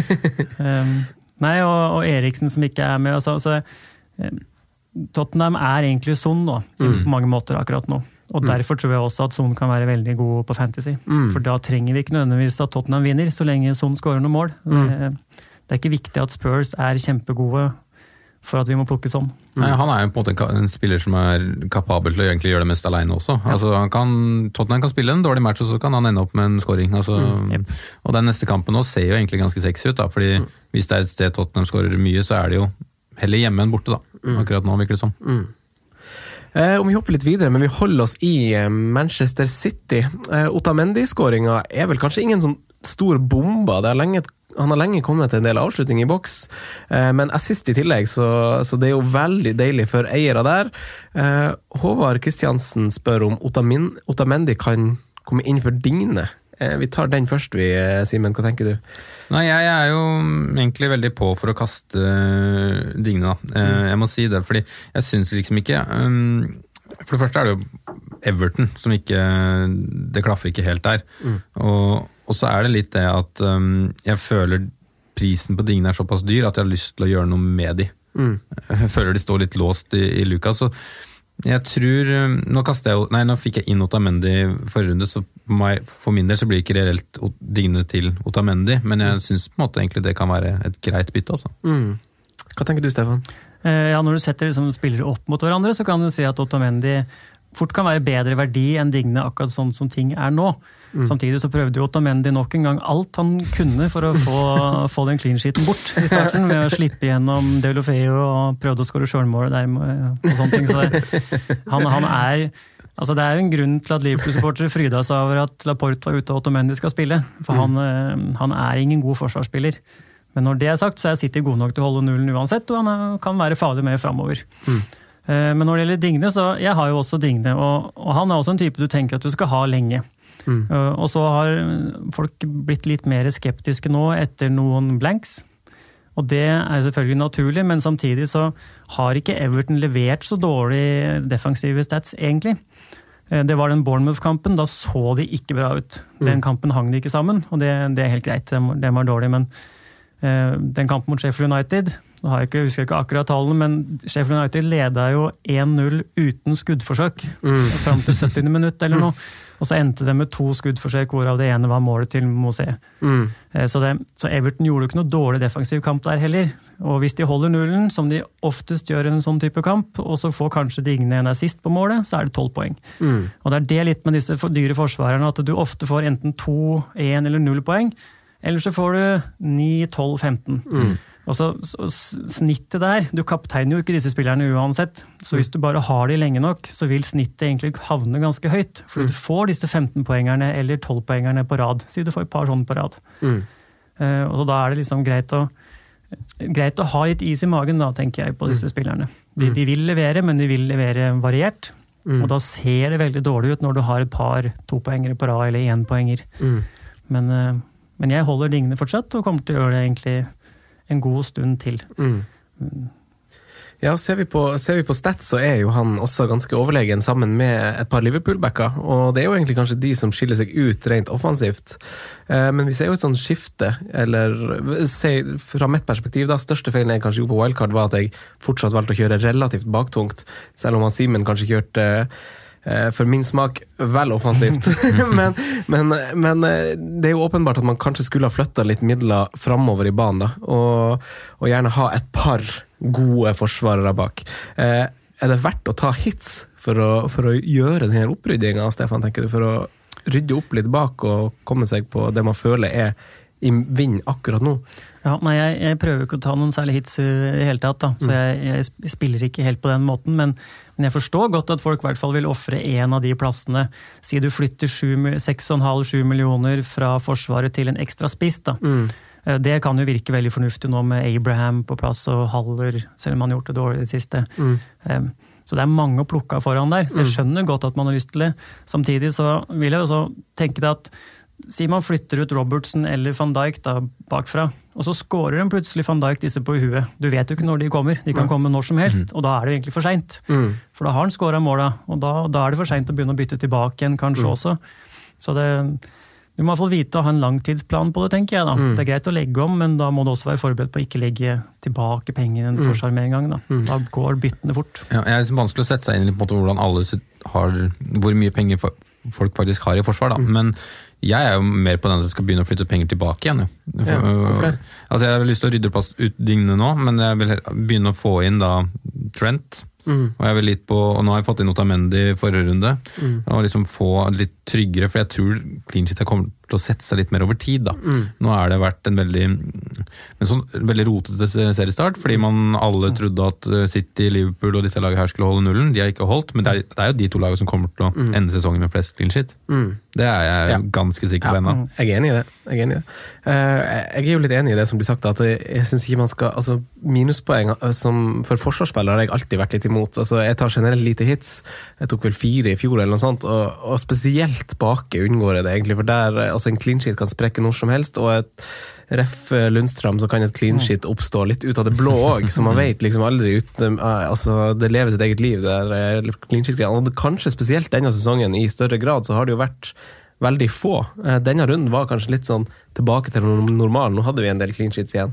um, nei, og, og Eriksen som ikke er med. Altså, så, eh, Tottenham er egentlig Son nå, Mm. på mange måter akkurat nå. Og Derfor tror jeg også at Son kan være veldig god på Fantasy. Mm. For da trenger vi ikke nødvendigvis at Tottenham vinner, så lenge Son skårer noen mål. Mm. Det, det er ikke viktig at Spurs er kjempegode for at vi må plukke sånn. Nei, han er jo på en måte en, spiller som er kapabel til å gjøre det mest alene også. Altså, han kan, Tottenham kan spille en dårlig match, og så kan han ende opp med en scoring. Altså, Og den neste kampen nå ser jo egentlig ganske sexy ut, da, fordi hvis det er et sted Tottenham skårer mye, så er det jo heller hjemme enn borte, da. Akkurat nå, virker det som. Eh, om vi hopper litt videre, men vi holder oss i eh, Manchester City. Eh, Otamendi-skåringa er vel kanskje ingen sånn stor bombe. Det er lenge, han har lenge kommet til en del avslutning i boks, eh, men assist i tillegg, så, så det er jo veldig deilig for eiere der. Eh, Håvard Kristiansen spør om Otamin, Otamendi kan komme inn for Digne. Eh, vi tar den først, vi, eh, Simen. Hva tenker du? Nei, jeg er jo egentlig veldig på for å kaste øh, da. Eh, Jeg må si det, fordi jeg syns liksom ikke um, For det første er det jo Everton som ikke Det klaffer ikke helt der. Og, og så er det litt det at um, jeg føler prisen på Digne er såpass dyr at jeg har lyst til å gjøre noe med de. Jeg føler de står litt låst i, i luka. så jeg tror um, Nå jeg Nei, nå fikk jeg inn Otamendi forrige runde, så for min del så blir det ikke reelt Digne til Otamendi, men jeg syns måte egentlig det kan være et greit bytte, altså. Mm. Hva tenker du, Stefan? Eh, Ja, Når du setter liksom spillere opp mot hverandre, så kan du si at Otamendi fort kan være bedre verdi enn Digne akkurat sånn som ting er nå. Samtidig så prøvde jo Otamendi nok en gang alt han kunne for å få, få den clean sheeten bort i starten, ved å slippe gjennom Deulofeo og prøvde å skåre sjølmål der og sånne ting. Så det, han, han er Altså Det er jo en grunn til at Liverpool-supportere fryda seg over at Laporte var ute og Otamendi skal spille. For han, eh, han er ingen god forsvarsspiller. Men når det er sagt, så er City gode nok til å holde nullen uansett, og han kan være farlig med framover. Mm. Men når det gjelder Digne, så jeg har jo også Digne, og, og han er også en type du tenker at du skal ha lenge. Eh, Og så har folk blitt litt mer skeptiske nå etter noen blanks. Og det er selvfølgelig naturlig, men samtidig så har ikke Everton levert så dårlig defensive stats, egentlig. Eh, Det var den Bournemouth-kampen, da så de ikke bra ut. Den kampen hang de ikke sammen, og det, det er helt greit, den, var- dårlig. Men eh, den kampen mot Sheffield United, nå har jeg ikke, husker jeg ikke akkurat tallene, men Sheffield United leda jo 1-0 uten skuddforsøk fram til 70. minutt eller noe. Og så endte det med to skuddforsøk, hvorav det ene var målet til Mosé. Mm. Så, det, så Everton gjorde jo ikke noe dårlig defensiv kamp der heller. Og hvis de holder nullen, som de oftest gjør i en sånn type kamp, og så får kanskje Digne en assist på målet, så er det tolv poeng. Og det er det litt med disse dyre forsvarerne, at du ofte får enten to, én eller null poeng. Eller så får du 9, 12, 15. Og så, så Snittet der Du kapteiner jo ikke disse spillerne uansett. Så hvis du bare har de lenge nok, så vil snittet egentlig havne ganske høyt. For du får disse 15-poengerne eller 12-poengerne på rad. Si du får et par sånne på rad. Eh, og da er det liksom greit å, greit å ha litt is i magen, da, tenker jeg, på disse spillerne. De, de vil levere, men de vil levere variert. Og da ser det veldig dårlig ut når du har et par topoengere på rad, eller énpoenger. Men, uh, men jeg holder dingene fortsatt, og kommer til å gjøre det egentlig en god stund til. Ja, ser vi, på, ser vi på stats, så er jo han også ganske overlegen sammen med et par Liverpool-backer. Og det er jo egentlig kanskje de som skiller seg ut rent offensivt. Eh, Men vi ser jo et sånt skifte, eller se, fra mitt perspektiv, da, største feilen jeg kanskje gjorde på wildcard, var at jeg fortsatt valgte å kjøre relativt baktungt, selv om han Simen kanskje kjørte for min smak vel offensivt. men, men, men eh, det er jo åpenbart at man kanskje skulle ha flytta litt midler framover i banen. da, og, og gjerne ha et par gode forsvarere bak. Eh, er det verdt å ta hits for å, for å gjøre denne oppryddinga, Stefan, tenker du? For å rydde opp litt bak og komme seg på det man føler er i vind akkurat nå? Ja, nei, jeg, jeg prøver ikke å ta noen særlig hits i det hele tatt, da. så jeg, jeg, spiller ikke helt på den måten. Men, men jeg forstår godt at folk i hvert fall vil ofre én av de plassene. Si du flytter 6,5-7 millioner fra Forsvaret til en ekstra spiss. da. Mm. Eh, det kan jo virke veldig fornuftig nå med Abraham på plass og Haller, selv om han har gjort det dårlig i det siste. Mm. Så det er mange å plukke av foran der. Så jeg mm. skjønner godt at man har lyst til det. Samtidig så vil jeg også tenke deg at Si man flytter ut Robertsen eller van Dijk da, bakfra, og så scorer en plutselig van Dijk disse på huet. Du vet jo ikke når de kommer, de kan komme når som helst, mm. og da er det egentlig for seint. Mm. For da har han scora måla, og da, da, er det for seint å begynne å bytte tilbake igjen, kanskje mm. også. Så det, du må i hvert fall vite å ha en langtidsplan på det, tenker jeg. da. Mm. Det er greit å legge om, men da må du også være forberedt på å ikke legge tilbake pengene du får mm. med en gang. Da. Mm. da går byttene fort. Ja, det er liksom vanskelig å sette seg inn i hvordan alle har, hvor mye penger folk faktisk har i forsvar, da. Men jeg er jo mer på den at jeg skal begynne å flytte penger tilbake igjen. Ja, hvorfor det? Altså, jeg har lyst til å rydde plass ut dingene nå, men jeg vil begynne å få inn da Trent. Mm. Og, jeg vil litt på, og nå har jeg fått inn Otamendi i forrige runde. Mm. Og liksom få litt tryggere, for jeg tror clean shit kommer til å sette seg litt mer over tid. da. Mm. Nå har det vært en veldig en sånn veldig rotete seriestart, fordi man alle trodde at eh, City, Liverpool og disse lagene her skulle holde nullen. De har ikke holdt, men det er, det er jo de to lagene som kommer til å mm. ende sesongen med flest clean shit. Mm. Det er jeg ja. ganske sikker på ennå. Ja, jeg er enig i det. Jeg er, enig i det. Uh, jeg er jo litt enig i det som blir sagt, at jeg, syns ikke man skal altså Minuspoeng eh, som for forsvarsspillere har jeg alltid vært litt imot. altså Jeg tar generelt lite hits. Jeg tok vel fire i fjor, eller noe sånt, og, og spesielt bake unngår jeg det, egentlig. For der altså en clean sheet kan sprekke når som helst. og et Ref Lundstrøm, så kan et clean sheet oppstå litt ut av det blå òg, så man vet liksom aldri ut eh, altså Det lever sitt eget liv, det er eh, clean sheet-greiene. Og kanskje spesielt denne sesongen, i større grad, så har det jo vært veldig få. Eh, denne runden var kanskje litt sånn tilbake til normalen. Nå hadde vi en del clean sheets igjen.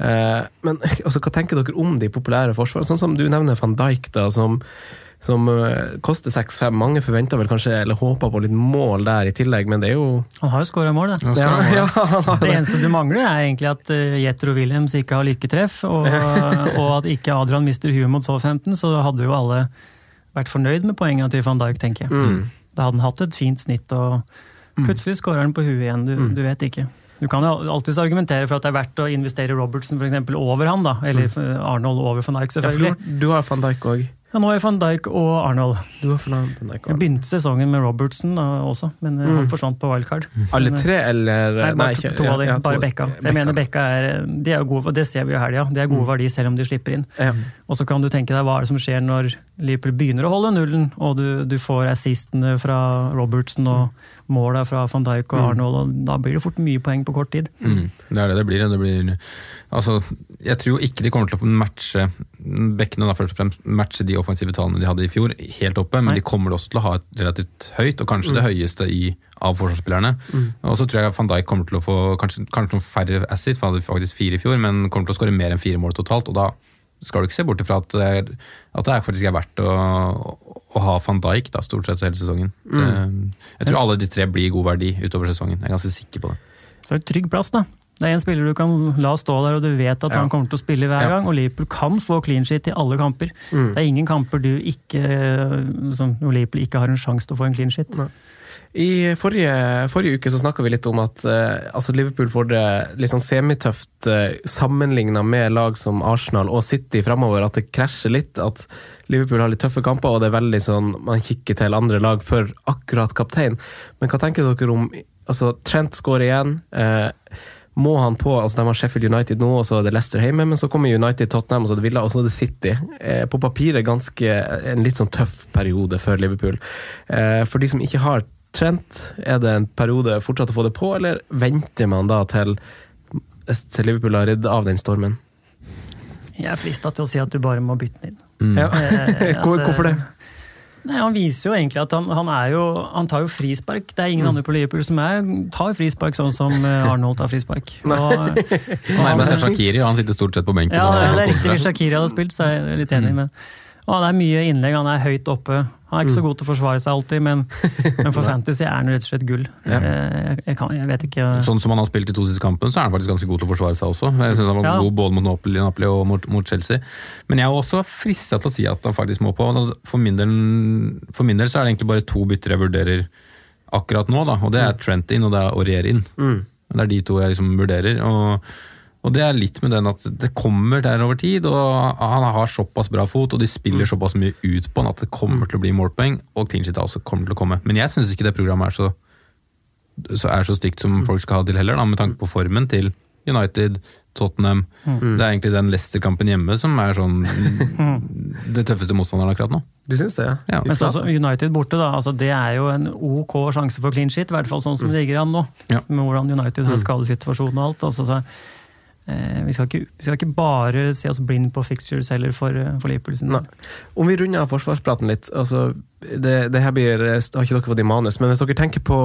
Men altså, hva tenker dere om de populære forsvarene? Sånn som du nevner van Dijk, da, som som uh, koster 6-5. Mange forventer vel kanskje, eller håper på litt mål der i tillegg, men det er jo Han har jo skåra mål, da. Ja, ja, det eneste du mangler, er egentlig at uh, Jetro Williams ikke har lykketreff, og, og, at ikke Adrian mister huet mot Southampton, så hadde jo alle vært fornøyd med poengene til van Dijk, tenker jeg. Mm. Da hadde han hatt et fint snitt, og mm. plutselig skårer han på huet igjen. Du, mm. du vet ikke. Du kan jo alltids argumentere for at det er verdt å investere Robertson for eksempel, over han, da. Eller mm. Arnold over van Dijk, selvfølgelig. Ja, du har van Dijk òg. Ja, nå er van Dijk og Arnold. Du har van Dijk og Jeg begynte sesongen med Robertson da, også, men eh, mm. han forsvant på wildcard. Alle tre, eller? Nei, bare to, to av dem. Ja, bare Bekka. Jeg Becka. mener Bekka er, de er gode, Det ser vi jo i helga. Det er gode mm. verdier selv om de slipper inn. Ja. Og så kan du tenke deg hva er det som skjer når Liverpool begynner å holde nullen, og du, du får assistene fra Robertson og mm måla fra van Dijk og mm. Arnold, og da blir det fort mye poeng på kort tid. Mm. Det er det det blir. Det blir altså, jeg tror ikke de kommer til å matche bekkene da, først og fremst matche de offensive tallene de hadde i fjor, helt oppe, men Nei. de kommer også til å ha et relativt høyt, og kanskje mm. det høyeste i, av forsvarsspillerne. Mm. Og så tror jeg van Dijk kommer til å få kanskje, kanskje noen færre assists, for han hadde faktisk fire i fjor, men kommer til å skåre mer enn fire mål totalt. og da skal du ikke se bort ifra at at det er faktisk er verdt å, å, ha van Dijk da, stort sett hele sesongen. Mm. Det, jeg tror alle de tre blir god verdi utover sesongen. Jeg er ganske sikker på det. Så er det trygg plass, da. Det er en spiller du kan la stå der, og du vet at ja. han kommer til å spille hver gang. Og Liverpool kan få clean shit i alle kamper. Mm. Det er ingen kamper du ikke, som Liverpool ikke har en sjanse til å få en clean shit. Nei. I forrige, forrige uke så snakka vi litt om at uh, altså Liverpool får det litt sånn semitøft eh, sammenligna med lag som Arsenal og City fremover. At det krasjer litt. At Liverpool har litt tøffe kamper, og det er veldig sånn man kikker til andre lag for akkurat kaptein. Men hva tenker dere om altså Trent skårer igjen. Uh, må han på altså De har Sheffield United nå, og så er det Leicester hjemme, men så kommer United, Tottenham, og så er det Villa, og så er det City. Eh, på papiret ganske en litt sånn tøff periode for Liverpool. Eh, for de som ikke har Trent, er det en periode fortsatt å få det på, eller venter man da til, til Liverpool har ridd av den stormen? Jeg er frista til å si at du bare må bytte den inn. Mm. Ja. at, Hvorfor det? Nei, Han viser jo egentlig at han, han, jo, han tar jo frispark. Det er ingen mm. andre på Liverpool som er, tar frispark sånn som eh, Arnold tar frispark. Nærmest er Shakiri, og han sitter stort sett på benken. Ja, det er riktig. Hvis Shakiri hadde spilt, så er jeg litt enig. Mm. med Og det er mye innlegg, han er høyt oppe. Han er ikke så Mm. god til å forsvare seg alltid, men, men for Fantasy er han rett og slett gull. Ja. Jeg, jeg, kan, jeg vet ikke Sånn som han har spilt de to siste kampene, så er han faktisk ganske god til å forsvare seg også. Jeg synes han var Ja. god både mot Napoli, Napoli og mot, mot Chelsea. Men jeg er også frista til å si at han faktisk må på. For min, del, for min del så er det egentlig bare to bytter jeg vurderer akkurat nå, da. Og det er Trent inn, og det er Aurier inn. Mm. Det er de to jeg liksom vurderer. og og det er litt med den at det kommer der over tid, og han har såpass bra fot, og de spiller såpass mye ut på han at det kommer til å bli målpoeng, og clean shit også kommer til å komme. Men jeg syns ikke det programmet er så, så, er så stygt som folk skal ha til heller, da, med tanke på formen til United, Tottenham. Mm. Det er egentlig den Leicester-kampen hjemme som er sånn det tøffeste motstanderen akkurat nå. Du syns det, ja? Ja. Men så United borte, da, altså det er jo en ok sjanse for clean shit, i hvert fall sånn som det ligger an nå. Ja. Med hvordan United har Mm. skadesituasjonen og alt. Altså, så, vi, skal ikke, vi skal ikke bare se oss blind på fixtures heller for, eh, for Liverpool. sin. Nei. Om vi runder av forsvarspraten litt altså, det, det her blir, har ikke dere fått i manus, men hvis dere tenker på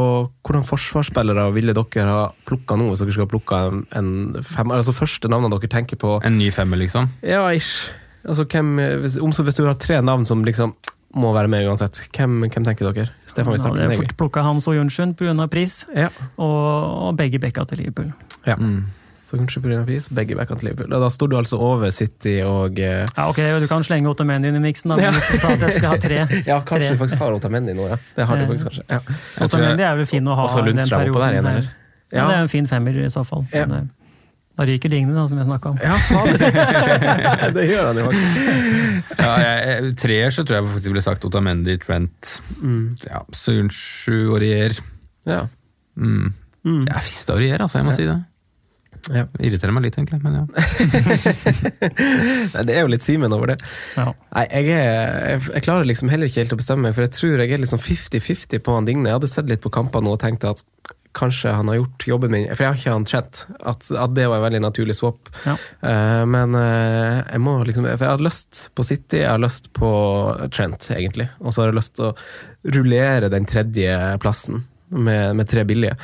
hvordan forsvarsspillere ville dere ha plukka nå, hvis dere skulle ha plukka en, en fem, Altså første navnene dere tenker på En ny femmer, liksom. Ja, ish. Altså, hvem, hvis, om, hvis du har tre navn som liksom må være med uansett, hvem, hvem tenker dere? Stefan, vi starter det med deg. fort plukka Hans og Jonsund pga. pris, Ja. og, og begge bekka til Liverpool. Ja. Mm. Så kanskje pga. pris, begge backene til Liverpool. Da står du altså over City og eh, Ja, ok, Du kan slenge Otamendi inn i miksen, da, men Ja. sa at jeg skal ha tre. Ja, kanskje tre. du faktisk har Otamendi nå, ja. Det har du Eh, faktisk kanskje. Ja. Otamendi er vel fin å ha Også den perioden. der igjen, eller? Ja, det er en fin femmer i så fall. Ja. Men, eh, Da ryker Digne, da, som jeg snakka om. Ja, faen. det gjør han jo faktisk. Ja, jeg, jeg, treer så tror jeg faktisk ville sagt Otamendi, Trent, Mm. ja, Sørensu, Aurier. Ja. Mm. Mm. Jeg er fista Aurier, altså, jeg må Ja. si det. Ja. Det irriterer meg litt, egentlig. Men ja. Nei, det er jo litt Simen over det. Ja. Nei, jeg, er, jeg, jeg klarer liksom heller ikke helt å bestemme meg, for jeg tror jeg er liksom 50-50 på han Digne. Jeg hadde sett litt på kampene nå og tenkt at kanskje han har gjort jobben min, for jeg har ikke han Trent, at, at det var en veldig naturlig swap. Ja. Uh, men uh, jeg må liksom For jeg har lyst på City, jeg har lyst på Trent, egentlig. Og så har jeg lyst til å rullere den tredje plassen med, med tre billige,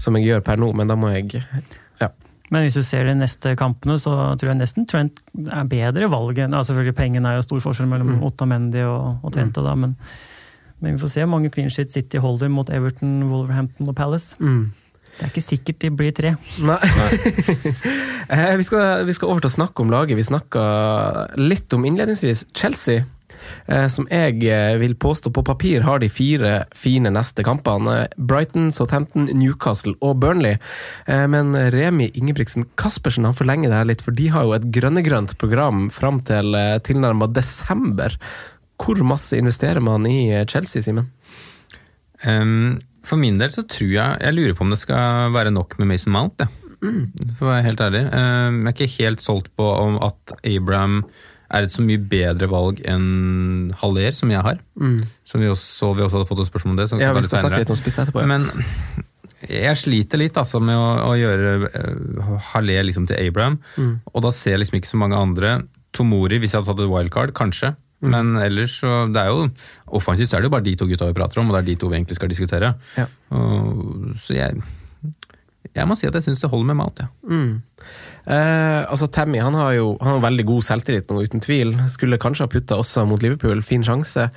som jeg gjør per nå, men da må jeg. Men hvis du ser de neste kampene, så tror jeg nesten Trent er bedre valg ja, Selvfølgelig pengene er jo stor forskjell mellom Mm. Otamendi og, og Trent, da, men, men vi får se hvor mange clean sheet City holder mot Everton, Wolverhampton og Palace. Mm. Det er ikke sikkert de blir tre. Nei. Eh, vi, skal, vi skal over til å snakke om laget. Vi snakka litt om innledningsvis Chelsea. Eh, Som jeg eh, vil påstå på papir har de fire fine neste kampene. Brighton, Southampton, Newcastle og Burnley. Eh, Men Remi Ingebrigtsen Caspersen han forlenger det her litt, for de har jo et grønnegrønt program fram til tilnærma desember. Hvor masse investerer man i Chelsea, Simen? Um, for min del så tror jeg Jeg lurer på om det skal være nok med Mason Mount, jeg. For å være helt ærlig. Um, jeg er ikke helt solgt på om at Abraham er et så mye bedre valg enn Haller, som jeg har. Som vi også, vi også hadde fått et spørsmål om det. som Ja, vi skal snakke litt om spiss etterpå. Ja. Men jeg sliter litt altså, med å, å gjøre uh, Haller liksom til Abraham, Mm. og da ser jeg liksom ikke så mange andre. Tomori, hvis jeg hadde tatt et wildcard, kanskje. Mm. Men ellers så det er jo Offensivt så er det jo bare de to gutta vi prater om, og det er de to vi egentlig skal diskutere. Ja. Og, så jeg jeg må si at jeg syns det holder med Mount. Ja. Mm. Eh, altså Tammy han har jo han har veldig god selvtillit nå, uten tvil. Skulle kanskje ha putta også mot Liverpool. Fin sjanse.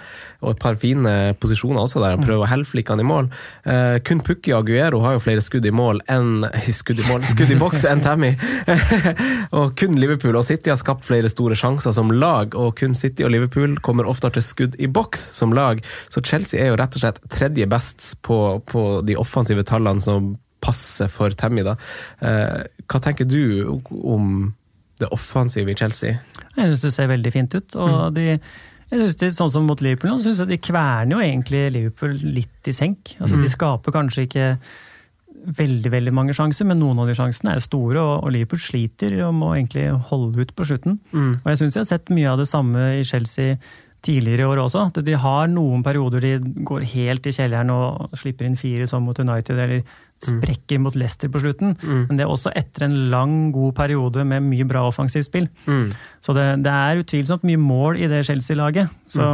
Og et par fine posisjoner også, der han prøver å helflikke han i mål. Eh, kun Pukki Aguero har jo flere skudd i mål enn skudd i mål, skudd i boks enn Tammy. og kun Liverpool og City har skapt flere store sjanser som lag, og kun City og Liverpool kommer oftere til skudd i boks som lag. Så Chelsea er jo rett og slett tredje best på, på de offensive tallene som passer for Tammy. da. Eh, hva tenker du om det offensive i Chelsea? Jeg syns det ser veldig fint ut. og de jeg synes det, Sånn som mot Liverpool, synes jeg de kverner jo egentlig Liverpool litt i senk. Altså, Mm. De skaper kanskje ikke veldig veldig mange sjanser, men noen av de sjansene er store, og, og Liverpool sliter og må egentlig holde ut på slutten. Mm. Og jeg syns jeg har sett mye av det samme i Chelsea tidligere i år også. At de har noen perioder de går helt i kjelleren og slipper inn fire som mot United, eller sprekker mot Leicester på slutten. Mm. Men det er også etter en lang, god periode med mye bra offensivt spill. Mm. Så det, det er utvilsomt mye mål i det Chelsea-laget. Så,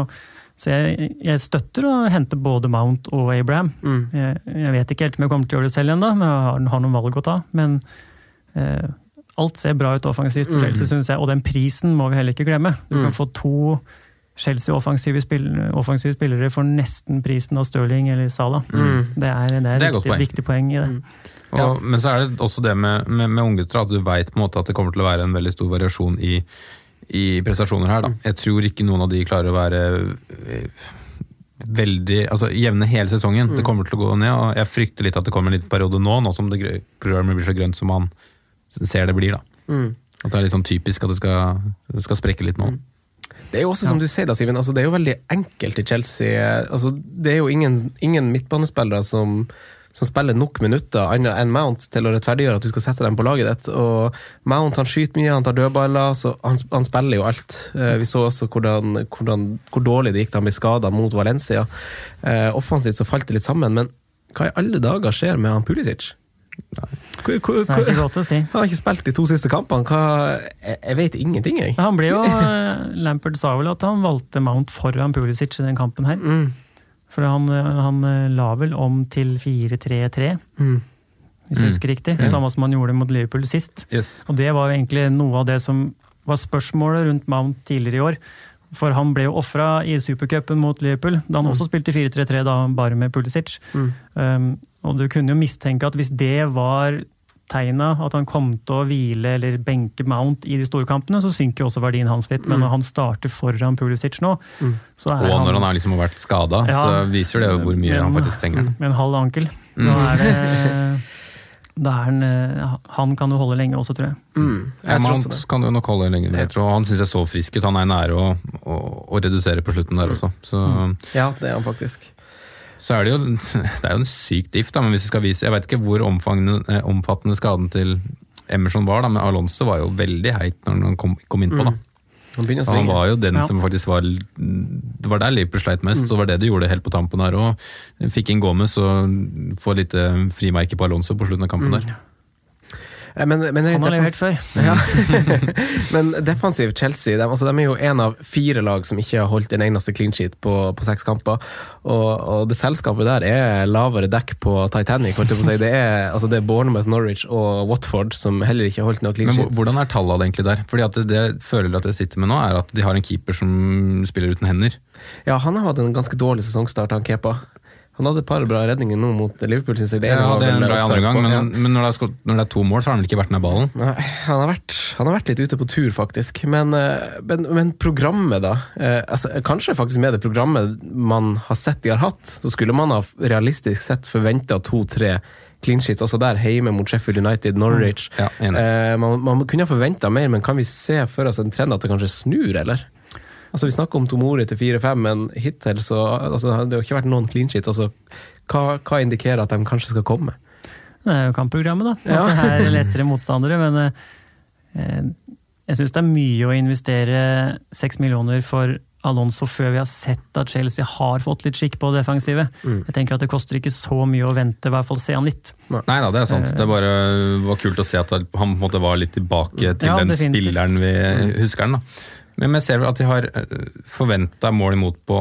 så jeg, jeg støtter å hente både Mount og Abraham. Mm. Jeg, jeg vet ikke helt om jeg kommer til å gjøre det selv ennå, men jeg har, har noen valg å ta. Men eh, alt ser bra ut offensivt for Mm. Chelsea, synes jeg. Og den prisen må vi heller ikke glemme. Du Mm. kan få to Chelsea offensive, spill, offensive spillere får nesten prisen av Stirling eller Salah. Mm. Det er, det er, Det er viktig, poeng. viktig poeng i det. Og, Men så er det også det med, med, med unggutter at du veit at det kommer til å være en veldig stor variasjon i, i prestasjoner her. Da. Jeg tror ikke noen av de klarer å være eh, veldig altså jevne hele sesongen. Det kommer til å gå ned, og jeg frykter litt at det kommer en liten periode nå, nå som det programmet blir så grønt som man ser det blir. da. Mm. At det er litt sånn typisk at det skal, det skal sprekke litt nå. Det er jo også som du sier da, Simen, altså det er jo veldig enkelt i Chelsea. Altså det er jo ingen, ingen midtbanespillere som, som spiller nok minutter annet enn Mount til å rettferdiggjøre at du skal sette dem på laget ditt. Og Mount han skyter mye, han tar dødballer, så han, han spiller jo alt. Eh, Vi så også hvordan, hvordan, hvor dårlig det gikk da han ble skada mot Valencia. Eh, offensivt så falt det litt sammen, men hva i alle dager skjer med han Pulisic? Hvor, hvor, Det er ikke godt å si. Han har ikke spilt de to siste kampene. Hva, jeg, jeg vet ingenting, jeg. Han ble jo, Lampert Lampard sa vel at han valgte Mount foran Pulisic i den kampen her. Mm. For han, eh, han eh, la vel om til 4-3-3, Mm. hvis jeg Mm. husker riktig. Mm. Samme som han gjorde mot Liverpool sist. Yes. Og det var jo egentlig noe av det som var spørsmålet rundt Mount tidligere i år. For han ble jo ofra i supercupen mot Liverpool, da han Mm. også spilte 4-3-3, da bare med Pulisic. Mm. Um, og du kunne jo mistenke at hvis det var tegna at han kom til å hvile eller benke Mount i de store kampene, så synker jo også verdien hans litt. Men Mm. når han starter foran Pulisic nå, Mm. så er Og når han er liksom har vært skada, Ja. så viser det jo hvor mye han faktisk trenger. Med en halv ankel. Nå er det da er han, eh, han kan jo holde lenge også, tror jeg. Mm. Ja, Jeg tror Mount også kan jo nok holde lenge. Jeg tror Han syns jeg så frisk ut. Han er nære å, å, å redusere på slutten der også. Så, Ja, det er han faktisk. Så er det jo det er jo en syk diff, da, men hvis vi skal vise Jeg vet ikke hvor eh, omfattende skaden til Emerson var, da, men Alonso var jo veldig heit når han kom, kom innpå. da. Han begynner å Han var jo den Ja. som faktisk var Det var der Liverpool sleit mest, og det var det du gjorde helt på tampen her òg. Fikk inn Gomez og får litt eh, frimerke på Alonso på slutten av kampen der. Eh, Men, men Han har levert før. Ja. men defensiv Chelsea de, altså, de er jo en av fire lag som ikke har holdt en eneste clean sheet på, på seks kamper. Og, og det selskapet der er lavere dekk på Titanic. Holdt jeg på å si. Det er, altså, det er Bournemouth, Norwich og Watford som heller ikke har holdt noe clean sheet. Men hvordan er tallene egentlig der? Fordi at det, det jeg føler at jeg sitter med nå, er at de har en keeper som spiller uten hender. Ja, han har hatt en ganske dårlig sesongstart, han Kepa. Han hadde et par bra redninger nå mot Liverpool, syns jeg. Det Ja, det er en bra andre gang, på, men, ja. men når, det er, når det er to mål, så har han vel ikke vært nær ballen? Nei, han har, vært, han har vært litt ute på tur, faktisk. Men, eh, men, men programmet, da. Eh, altså, kanskje faktisk med det programmet man har sett de har hatt, så skulle man ha realistisk sett forventa to-tre clean sheets også der, hjemme mot Sheffield United, Norwich. Ja. Eh, man, man kunne ha forventa mer, men kan vi se for oss en trend at det kanskje snur, eller? Altså Vi snakker om Tomori til 4-5, men hittil så altså, det har ikke vært noen clean sheets. Altså, hva, hva indikerer at de kanskje skal komme? Det er jo kampprogrammet, da. Ja. Det er lettere motstandere. Men eh, jeg syns det er mye å investere seks millioner for Alonso før vi har sett at Chelsea har fått litt skikk på det defensive. Mm. Jeg tenker at det koster ikke så mye å vente, i hvert fall se han litt. Nei da, det er sant. Det bare var kult å se at han på en måte var litt tilbake til Ja, den definitivt. spilleren vi husker han. da. Men jeg ser vel at de har forventa mål imot på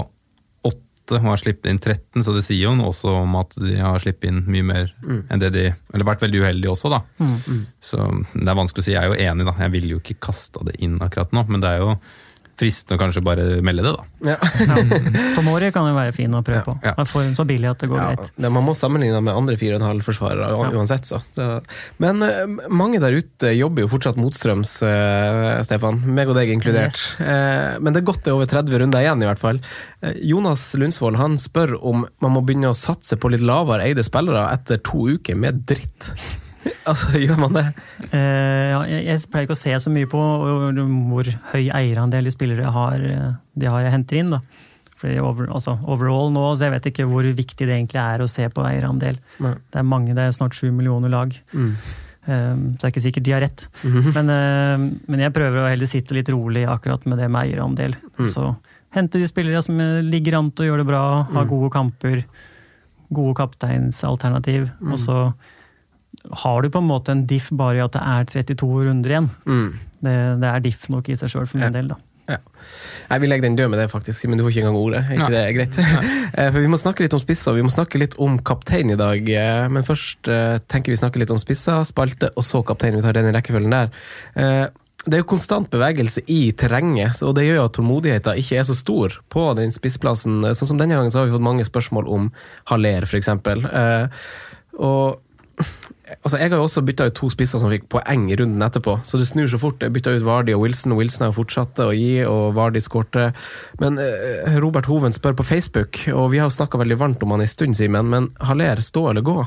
åtte og har sluppet inn 13, så det sier jo noe også om at de har sluppet inn mye mer enn det de Eller vært veldig uheldige også, da. Så det er vanskelig å si. Jeg er jo enig, da. Jeg ville jo ikke kasta det inn akkurat nå, men det er jo fristende å kanskje bare melde det, da. Ja. Tomori kan jo være fin å prøve på. Ja. Han får så billig at det går Ja, greit. det, man må sammenligne med andre 4,5-forsvarere Ja. uansett. Så. Men eh, mange der ute jobber jo fortsatt motstrøms, eh, Stefan. Meg og deg inkludert. Yes. men det er godt det er over 30 runder igjen, i hvert fall. Eh, Jonas Lundsvold han spør om man må begynne å satse på litt lavere eide spillere etter to uker med dritt. Altså, gjør man det? Uh, ja, jeg, jeg pleier ikke å se så mye på hvor, høy eierandel de spillere har, eh, de har jeg henter inn. da. Fordi over, altså, overall nå, så jeg vet ikke hvor viktig det egentlig er å se på eierandel. Nei. Det er mange, det er snart sju millioner lag. Mm. Um, så det er ikke sikkert de har rett. men, uh, men jeg prøver å heller sitte litt rolig akkurat med det med eierandel. Mm. Så hente de spillere som ligger an til å gjøre det bra, ha Mm. gode kamper, gode kapteinsalternativ. Mm. Og så har du på en måte en diff bare i at det er 32 runder igjen. Mm. Det, det er diff nok i seg sjøl for min del, da. Ja. Jeg vil legge den død med det, faktisk, men du får ikke engang ordet. Er ikke det er greit? Eh, For Vi må snakke litt om spisser, vi må snakke litt om kaptein i dag. eh, Men først eh, tenker vi snakke litt om spisser, spalte og så kaptein. Vi tar den i rekkefølgen der. Eh, det er jo konstant bevegelse i terrenget, og det gjør jo at tålmodigheten ikke er så stor på den spissplassen. Sånn som denne gangen så har vi fått mange spørsmål om Haller, f.eks. Eh, og altså Jeg har jo også bytta ut to spisser som fikk poeng i runden etterpå, så det snur så fort. Jeg bytta ut Vardi og Wilson, og Wilson har fortsatt å gi, og Vardi skårte. Men eh, Robert Hoven spør på Facebook, og vi har jo snakka veldig varmt om han en stund, Simen, men Haller, stå eller gå?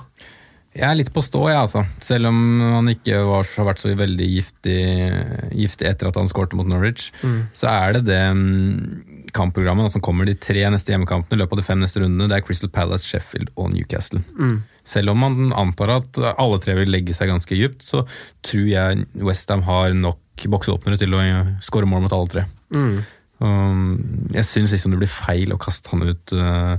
Jeg er litt på stå, jeg, altså. Selv om han ikke var, har vært så veldig giftig, giftig etter at han skårte mot Norwich, mm. så er det det mm, kampprogrammet som kommer de tre neste hjemmekampene i løpet av de fem neste rundene. Det er Crystal Palace, Sheffield og Newcastle. Mm. Selv om man antar at alle tre vil legge seg ganske dypt, så tror jeg Westham har nok bokseåpnere til å skåre mål mot alle tre. Mm. jeg syns liksom det blir feil å kaste han ut. Uh,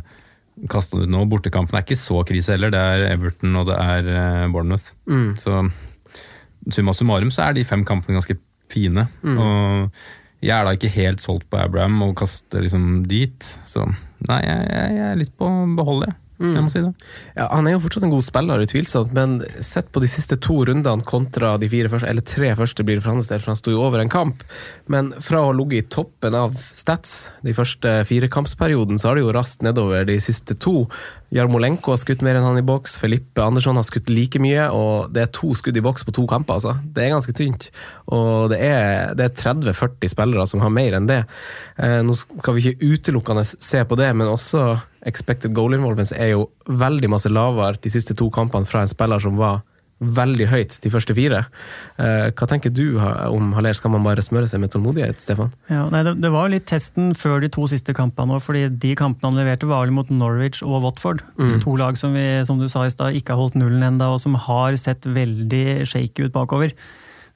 kasta ut nå. Bortekampen er ikke så krise heller. Det er Everton og det er uh, Bournemouth. Mm. Så summa summarum så er de fem kampene ganske fine. Mm. Og jeg er da ikke helt solgt på Abraham og kaster liksom dit. Så nei, jeg, jeg er litt på beholde, jeg. Mm. Jeg må si det. Ja, han er jo fortsatt en god spiller, utvilsomt, men sett på de siste to rundene kontra de fire første, eller tre første blir det for hans del, for han sto jo over en kamp. Men fra å ha ligget i toppen av stats de første fire kampsperioden, så har det jo rast nedover de siste to. Jarmolenko har skutt mer enn han i boks, Felipe Andersson har skutt like mye, og det er to skudd i boks på to kamper, altså. Det er ganske tynt. Og det er, er 30-40 spillere som har mer enn det. Eh, nå skal vi ikke utelukkende se på det, men også expected goal involvence er jo veldig masse lavere de siste to kampene fra en spiller som var veldig høyt de første fire. Eh, hva tenker du om Haller? Skal man bare smøre seg med tålmodighet, Stefan? Ja, nei, det, var litt testen før de to siste kampene òg, fordi de kampene han leverte var vel mot Norwich og Watford. Mm. To lag som vi, som du sa i stad, ikke har holdt nullen enda, og som har sett veldig shaky ut bakover.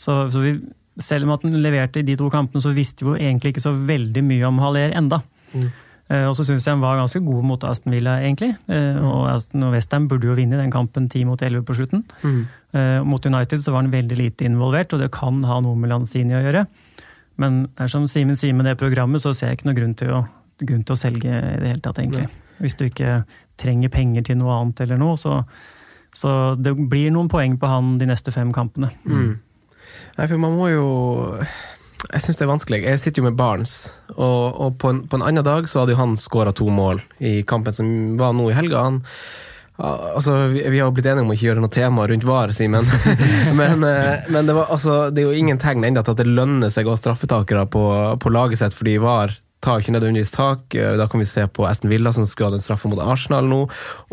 Så, så vi, selv om at han leverte i de to kampene, så visste vi jo egentlig ikke så veldig mye om Haller enda. Mm. Eh, og så syns jeg han var ganske god mot Aston Villa, egentlig. Eh, og Aston og Westham burde jo vinne den kampen 10 mot 11 på slutten. Mm. Eh, mot United så var han veldig lite involvert, og det kan ha noe med Lanzini å gjøre. Men dersom Simen sier med det programmet, så ser jeg ikke noen grunn til å, grunn til å selge i det hele tatt, egentlig. Hvis du ikke trenger penger til noe annet eller noe, så, så det blir noen poeng på han de neste fem kampene. Mm. Nei, for man må jo jeg syns det er vanskelig. Jeg sitter jo med Barnes, og, og på, en, på, en, annen dag så hadde jo han skåra to mål i kampen som var nå i helga. Han, altså, vi, vi, har jo blitt enige om å ikke gjøre noe tema rundt VAR, Simen. men, eh, men det, var, altså, det, er jo ingen tegn ennå til at det lønner seg å ha straffetakere på, på laget sitt fordi VAR tar ikke nødvendigvis tak. Eh, da kan vi se på Aston Villa, som skulle hatt en straffe mot Arsenal nå.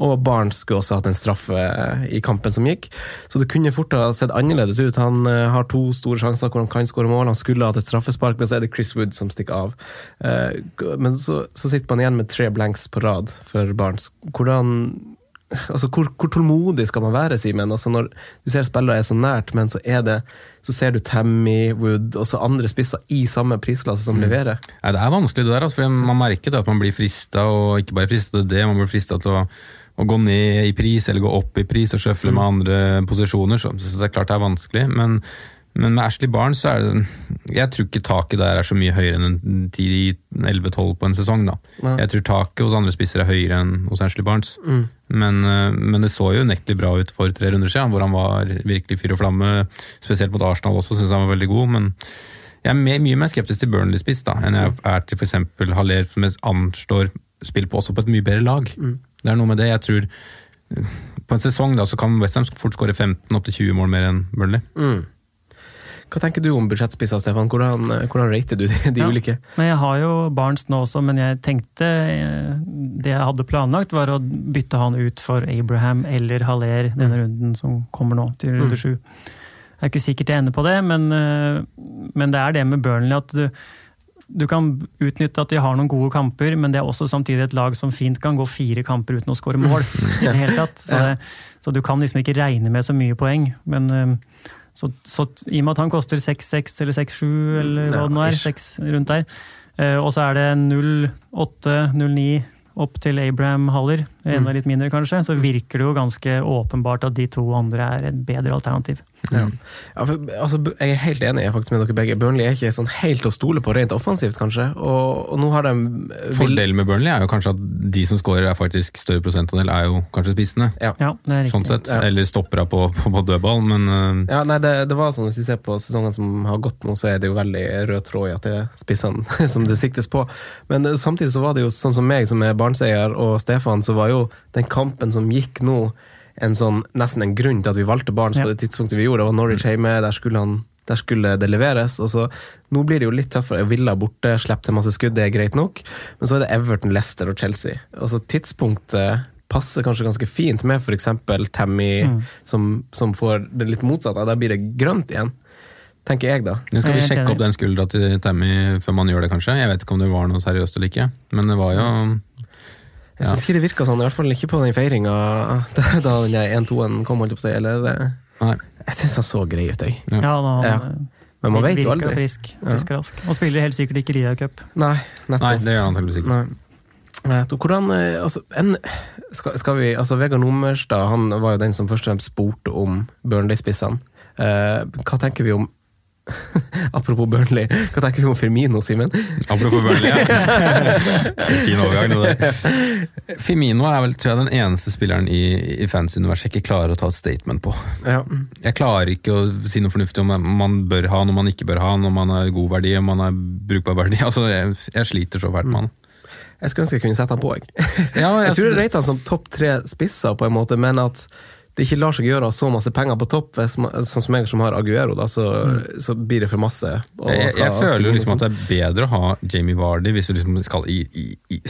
Og Barnes skulle også hatt en straffe eh, i kampen som gikk. Så det kunne fort ha sett annerledes ut. Han uh, har to store sjanser hvor han kan skåre mål. Han skulle hatt et straffespark, men så er det Chris Wood som stikker av. Men så, så, sitter man igjen med tre blanks på rad for Barnes. Hvordan altså, hvor, hvor, tålmodig skal man være, Simen? Altså, når du ser spillere er så nært, men så, det, så ser du Tammy, Wood og så andre spisser i samme prisklasse som mm. leverer. Nei, det er vanskelig, det der. Altså, for Man merker at man blir frista, og ikke bare frista til det, man blir frista til å, å, gå ned i pris eller gå opp i pris og sjøfle mm. med andre posisjoner. Så, så, det er klart det er vanskelig. men men med Ashley Barnes så er det Jeg tror ikke taket der er så mye høyere enn 10-11-12 på en sesong. da. Nei. Jeg tror taket hos andre spisser er høyere enn hos Ashley Barnes. Mm. Men, eh, men, det så jo unektelig bra ut for tre runder siden, hvor han var virkelig fyr og flamme. Spesielt mot Arsenal også, syns han var veldig god. Men jeg er mye, mye mer skeptisk til Burnley-spiss da, enn jeg er til f.eks. Haller, som anslår spill på også på et mye bedre lag. Mm. Det er noe med det. Jeg tror på en sesong da, så kan Westham fort skåre 15 opp til 20 mål mer enn Burnley. Mm. Hva tenker du om budsjettspissa, Stefan? Hvordan, hvordan rater du de, de ja. ulike? Men jeg har jo Barents nå også, men jeg tenkte eh, Det jeg hadde planlagt, var å bytte han ut for Abraham eller Haller denne mm. runden som kommer nå, til runde mm. Det er ikke sikkert jeg ender på det, men, eh, men det er det med Burnley at du, du kan utnytte at de har noen gode kamper, men det er også samtidig et lag som fint kan gå fire kamper uten å skåre mål. i det hele tatt. Så, det, så, du kan liksom ikke regne med så mye poeng. Men eh, så, så, i og med at han koster 6-6 eller 6-7 eller hva det nå er, 6 rundt der, eh, og så er det 0-8, 0-9 opp til Abraham Haller, enda Mm. litt mindre kanskje, så virker det jo ganske åpenbart at de to andre er et bedre alternativ. Ja. Ja, for, altså, jeg er helt enig faktisk med dere begge. Burnley er ikke sånn helt å stole på rent offensivt, kanskje. Og, og nå har de eh, Fordelen med Burnley er jo kanskje at de som scorer er faktisk større prosentandel, er jo kanskje spissene. Ja. Ja, det riktig. Sånn sett. Ja. Eller stoppere på, på, på dødball, men uh... Ja, nei, det, det var sånn Hvis vi ser på sesongene som har gått nå, så er det jo veldig rød tråd i at det er spissene som det siktes på. Men eh, samtidig så var det jo sånn som meg, som er barnseier, og Stefan, så var jo den kampen som gikk nå, en sånn, nesten en grunn til at vi valgte Barnes Ja. på det tidspunktet vi gjorde. Det var Norwich hjemme, der skulle, han, der skulle det leveres. og så Nå blir det jo litt tøffere. Villa borte, slipper til masse skudd, det er greit nok. Men så er det Everton, Leicester og Chelsea. Altså Tidspunktet passer kanskje ganske fint med f.eks. Tammy, som, som får det litt motsatte. Der blir det grønt igjen. Tenker jeg, da. nå skal vi sjekke opp den skuldra til Tammy før man gjør det, kanskje. Jeg vet ikke om det var noe seriøst eller ikke, men det var jo Jeg syns ikke det virka sånn, i hvert fall ikke på den feiringa da, den 1-2-en kom, holdt jeg på å si. Eller eh, Nei. Jeg syns han så grei ut, jeg. Ja, da, Ja. Men man vet jo aldri. frisk, frisk og rask. Og spiller helt sikkert ikke Ria Cup. Nei, Nei, nettopp. det gjør han antakeligvis ikke. Nei. Nei, Hvordan eh, altså, en, skal, skal vi, altså Vegard Nummerstad han var jo den som først og fremst spurte om Burnley-spissene. Eh, hva tenker vi om Apropos Burnley, hva tenker vi om Firmino, Simen? Apropos Burnley, ja. fin overgang. Det der. Firmino er vel tror jeg, den eneste spilleren i, i fans-universet jeg ikke klarer å ta et statement på. Ja. Jeg klarer ikke å si noe fornuftig om man bør ha, noe man ikke bør ha, når man har god verdi, om man har brukbar verdi. Altså, jeg, jeg sliter så fælt med han. Jeg skulle ønske jeg kunne sette han på, jeg. Ja, Jeg tror jeg det... rater han som topp tre spisser, på en måte, men at det ikke lar seg gjøre å ha så masse penger på topp. Hvis man, sånn som jeg som har Aguero, da, så, så blir det for masse. og jeg, jeg, skal- føler jo liksom at det er bedre å ha Jamie Vardy hvis du liksom skal i, i, i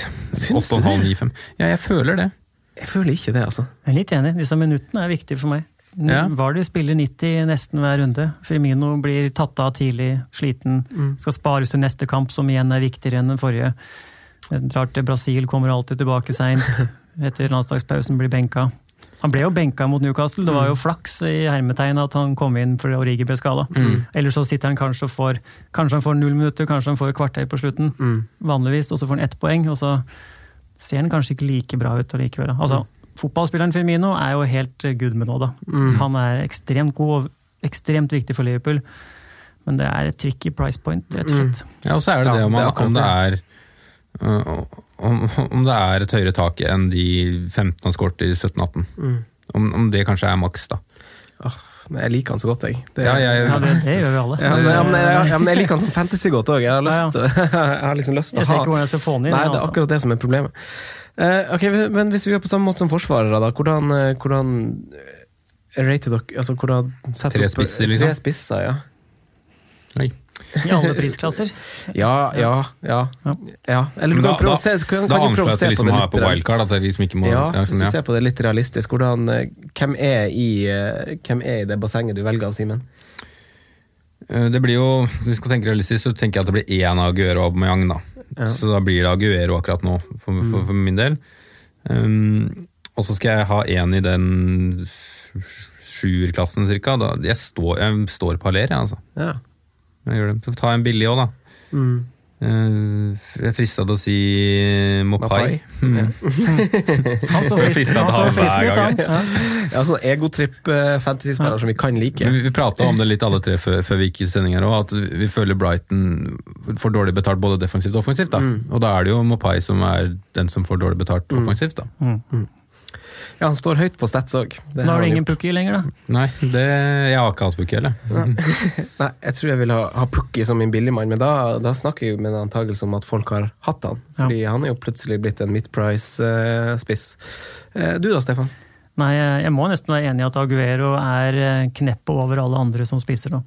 8,5-9-5. Ja, jeg føler det. Jeg føler ikke det, altså. Jeg er litt enig. Disse minuttene er viktige for meg. Ja. Vardy spiller 90 nesten hver runde. Firmino blir tatt av tidlig, sliten. Skal spares til neste kamp, som igjen er viktigere enn den forrige. Drar til Brasil, kommer alltid tilbake seint. Etter landslagspausen blir benka. Han ble jo benka mot Newcastle. Det var jo flaks i hermetegn at han kom inn fordi Origi ble skada. Eller så sitter han kanskje og får Kanskje han får null minutter, kanskje han får et kvarter på slutten. Vanligvis, og så får han ett poeng. og så ser han kanskje ikke like bra ut allikevel. Altså, Altså, Fotballspilleren Firmino er jo helt eh, good med nå, da. Han er ekstremt god og ekstremt viktig for Liverpool. Men det er et tricky price point, rett og slett. Ja, og så er det det om, det er om det er om, om det er et høyere tak enn de 15 han skåret i 17-18. Om, om det kanskje er maks, da. Oh, men jeg liker han så godt, jeg. Det, Ja, jeg, Ja, det, det gjør vi alle. Ja, men, ja, men, jeg, ja, men jeg liker han som fantasy godt òg. Jeg, har Ja, lyst jeg har liksom lyst til Jeg ser ikke hvordan jeg skal få han inn. Nei, det er altså. akkurat det som er problemet. Uh, ok, Men hvis vi gjør på samme måte som forsvarere, da. Hvordan, eh, hvordan eh, rater dere altså, hvordan Tre opp- spisser, liksom? Tre spisser, ja. Oi. I alle prisklasser. Ja, ja, ja. Ja. Eller du kan prøve å se kan, da kan Da anslår prøve å jeg at se det liksom på det er på litt wildcard. At liksom ikke må Ja, ja, hvis du ser på det litt realistisk, hvordan, eh, hvem, er i, eh, hvem er i det bassenget du velger av, Simen? Eh, Det blir jo, Hvis du skal tenke realistisk, så tenker jeg at det blir én Aguero og Aubameyang. da. Ja. Så da blir det Aguero akkurat nå, for, for, for min del. Um, og så skal jeg ha én i den sjuerklassen cirka. Da, jeg, står, jeg står på Aller, jeg, altså. Ja. Jeg gjør det. Jeg en billig òg, da. Mm. Eh, jeg er frista til å si Mopai. Mm. Han så Jeg fristet han ha så frisk hver ut, han. gang. Ja. Sånn egotripp-fantasyspiller som vi kan like. Vi, vi prata om det litt alle tre før, før vi gikk i sending her òg, at vi føler Brighton får dårlig betalt både defensivt og offensivt. da. Og da er det jo Mopai som er den som får dårlig betalt offensivt. da. Ja, han står høyt på Stats òg. Da har du ingen Pukki lenger, da. Nei, det, jeg har ikke hatt Pukki heller. Nei, jeg tror jeg vil ha, ha Pukki som min billigmann, men da, da snakker jeg jo med en antakelse om at folk har hatt han. Fordi han er jo plutselig blitt en midtprice-spiss. Eh, du da, Stefan? Nei, jeg må nesten være enig i at Aguero er eh, kneppet over alle andre som spiser nå.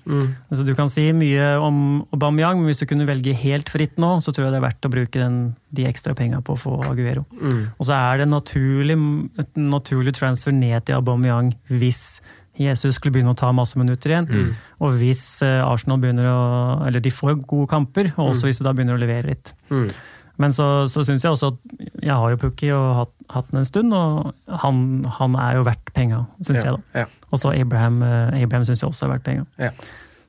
Altså, du kan si mye om Aubameyang, men hvis du kunne velge helt fritt nå, så tror jeg det er verdt å bruke den, de ekstra penga på å få Aguero. Og så er det naturlig, et naturlig transfer ned til Aubameyang hvis Jesus skulle begynne å ta masse minutter igjen. Og hvis eh, Arsenal begynner å Eller de får gode kamper, og også hvis de da begynner å levere litt. Men så, så syns jeg også at jeg har jo Pukki og hatt, hatt den en stund, og han, han er jo verdt penga, syns jeg. da. Ja. Og så Abraham, eh, Abraham syns jeg også er verdt penga. Ja.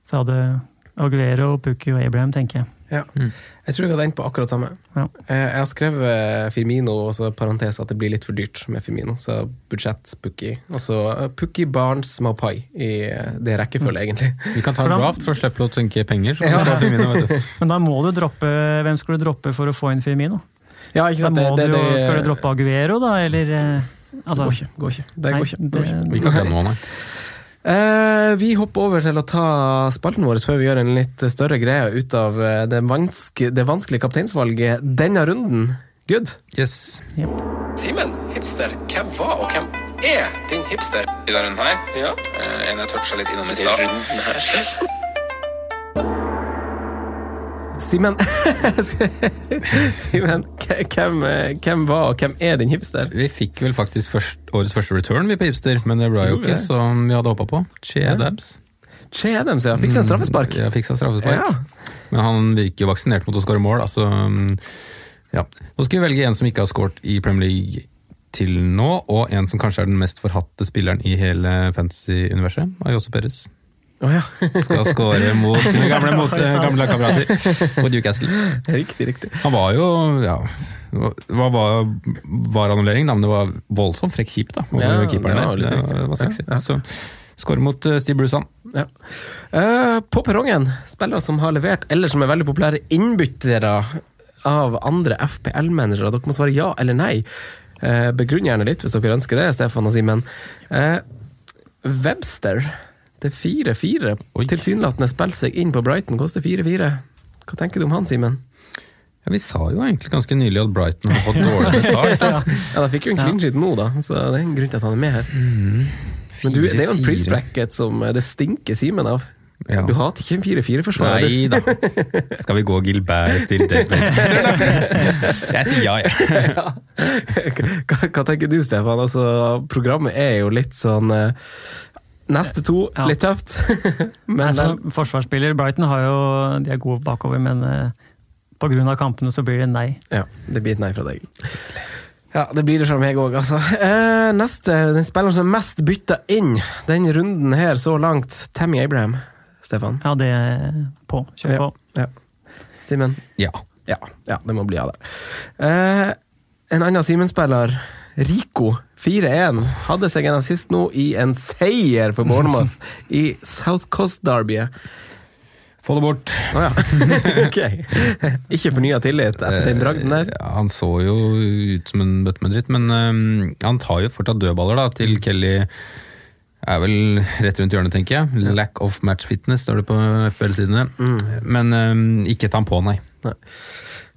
Så jeg hadde Aguero, Pukki og Abraham, tenker jeg. Ja. Jeg tror jeg hadde endt på akkurat samme. Ja. Eh, Jeg har skrevet Firmino og så parentes at det blir litt for dyrt med Firmino. Så budsjett Pukki. Altså eh, Pukki, Barnes, Maupai i eh, det rekkefølget, egentlig. Vi kan ta en For draft for å slippe å tenke penger. Så Ja. Firmino, vet du. Men da må du droppe Hvem skal du droppe for å få inn Firmino? Ja, ikke Da sant? må Det, det, du jo, det, skal du droppe Aguero, da, eller Altså, det går ikke. Går ikke. Det går ikke. Går det- ikke. Vi kan ta nå, nei. Eh, vi hopper over til å ta spalten vår før vi gjør en litt større greie ut av eh, det, vanske, det vanskelige kapteinsvalget denne runden. Good. Yes. Simen, hipster, hvem var og hvem er din hipster i denne runden her? Ja. en jeg toucha litt innom i stad. Simen, Simen hvem, hvem var og hvem er din hipster? Vi fikk vel faktisk først, årets første return vi på Hipster, men det ble jo ikke som vi hadde håpa på. Che Adams. Che Adams, ja. Fikk seg en straffespark. Ja, fikk seg straffespark. Ja. Men han virker jo vaksinert mot å skåre mål, altså mm, ja. Nå skal vi velge en som ikke har skåret i Premier League til nå, og en som kanskje er den mest forhatte spilleren i hele fantasy-universet, Ayose Perez. Å ja. Skal skåre mot sine gamle, gamle kamerater på Newcastle. Riktig, riktig. Han var jo ja, Hva var, var annullering? Men det var voldsomt frekk kjip da, over Ja, keeperen der. Det var, var sexy. Ja, ja. Så skåre mot uh, Steve Bruce, han. Ja. Uh, på perrongen, spillere som har levert, eller som er veldig populære innbyttere av andre FPL-managere. Dere må svare ja eller nei. Uh, begrunn gjerne litt hvis dere ønsker det, Stefan og Simen. Eh, Webster er 4-4. Tilsynelatende spiller seg inn på Brighton, koster 4-4. Hva tenker du om han, Simen? Ja, vi sa jo egentlig ganske nylig at Brighton har fått dårlig betalt. da. Ja, De fikk jo en clean sheet nå, da, så det er en grunn til at han er med her. Men du, det er jo en 4-4. price bracket som eh, det stinker Simen av. Ja. Du hater ikke en 4-4-forsvarer, du. Nei da. Skal vi gå Gilbert til Dave Webster, da? Jeg sier ja, jeg. hva, hva tenker du, Stefan? Altså, programmet er jo litt sånn eh, Neste to, Ja. litt tøft. Men altså, forsvarsspiller Brighton har jo, de er gode bakover, men uh, pga. kampene så blir det nei. ja, det blir et nei fra deg. Ja, det blir det fra meg òg, altså. Eh, neste, den spilleren som er mest bytta inn denne runden her så langt, Tammy Abraham. Stefan? Ja, det er på. Kjør på. Ja. Simen? Ja. Ja, ja, det må bli av der. Eh, en annen Simen-spiller, Rico, 4-1, hadde seg en assist nå i en seier for Bournemouth i South Coast Derbyet. Få det bort. Oh, ja. okay. Ikke fornya tillit etter den bragden der? Ja, han så jo ut som en bøtte med dritt, men um, han tar jo fortsatt dødballer da, til Kelly er vel rett rundt hjørnet, tenker jeg. Lack of match fitness, står det på FBL-sidene. Men um, ikke ta han på, nei.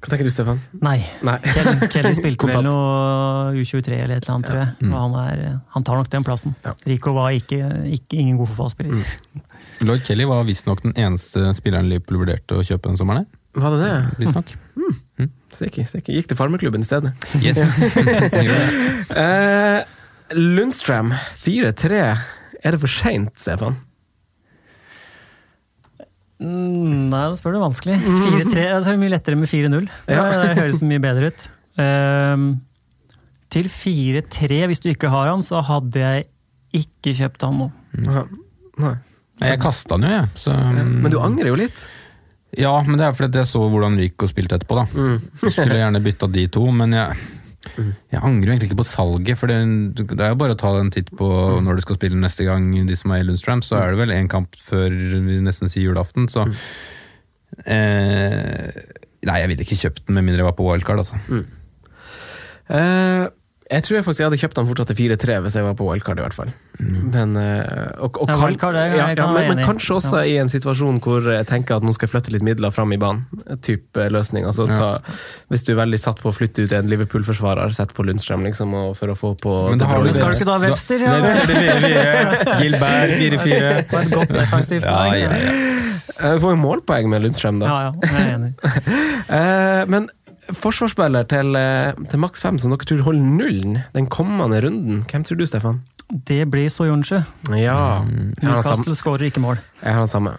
Hva tenker du, Stefan? Nei. Nei. Kelly, Kelly spilte vel noe U23 eller et eller annet, tror jeg. Og han, er, han tar nok den plassen. Ja. Rico var ikke, ikke ingen god fotballspiller. Lloyd Kelly var visstnok den eneste spilleren Liverpool vurderte å kjøpe den sommeren. her. Var det det? Visstnok. Stikker, stikker. Gikk til farmeklubben i stedet. Yes. uh, Lundstrøm, 4-3. Er det for seint, Stefan? Mm, nei, da spør du vanskelig. 4-3, altså, det er mye lettere med 4-0. Ja. Det, det høres mye bedre ut. Um, til 4-3, hvis du ikke har han, så hadde jeg ikke kjøpt han nå. Nei. Nei. Jeg kasta han jo, jeg. Så, Men du angrer jo litt. Ja, men det er fordi jeg så hvordan Rico spilte etterpå, da. Jeg skulle gjerne bytta de to, men jeg, jeg angrer egentlig ikke på salget. For det, det er jo bare å ta en titt på når du skal spille neste gang, de som er i Lundstrand. så er det vel én kamp før vi nesten sier julaften, så eh, Nei, jeg ville ikke kjøpt den med mindre jeg var på wildcard, altså. Eh, jeg tror jeg faktisk jeg hadde kjøpt han fortsatt til 4-3 hvis jeg var på wildcard, i hvert fall. Men, eh, og, og Ja, wildcard jeg ja, ja, men, men kanskje også i en situasjon hvor jeg tenker at nå skal jeg flytte litt midler fram i banen. Type løsning. Altså, Ja. ta, hvis du er veldig satt på å flytte ut en Liverpool-forsvarer, sett på Lundstrøm liksom, og for å få på Men da har du skal du ikke da Webster? Ja? Webster Gilbert 4-4. Det et godt defensivt Ja, poeng. ja, ja. Eh, Du får jo målpoeng med Lundstrøm, da. Ja, ja, jeg er enig. Eh, men forsvarsspiller til, eh, til maks fem som dere tror holder nullen den kommende runden, hvem tror du, Stefan? Det blir Soyuncu. Ja, samme. Newcastle skårer ikke mål. Jeg har den samme.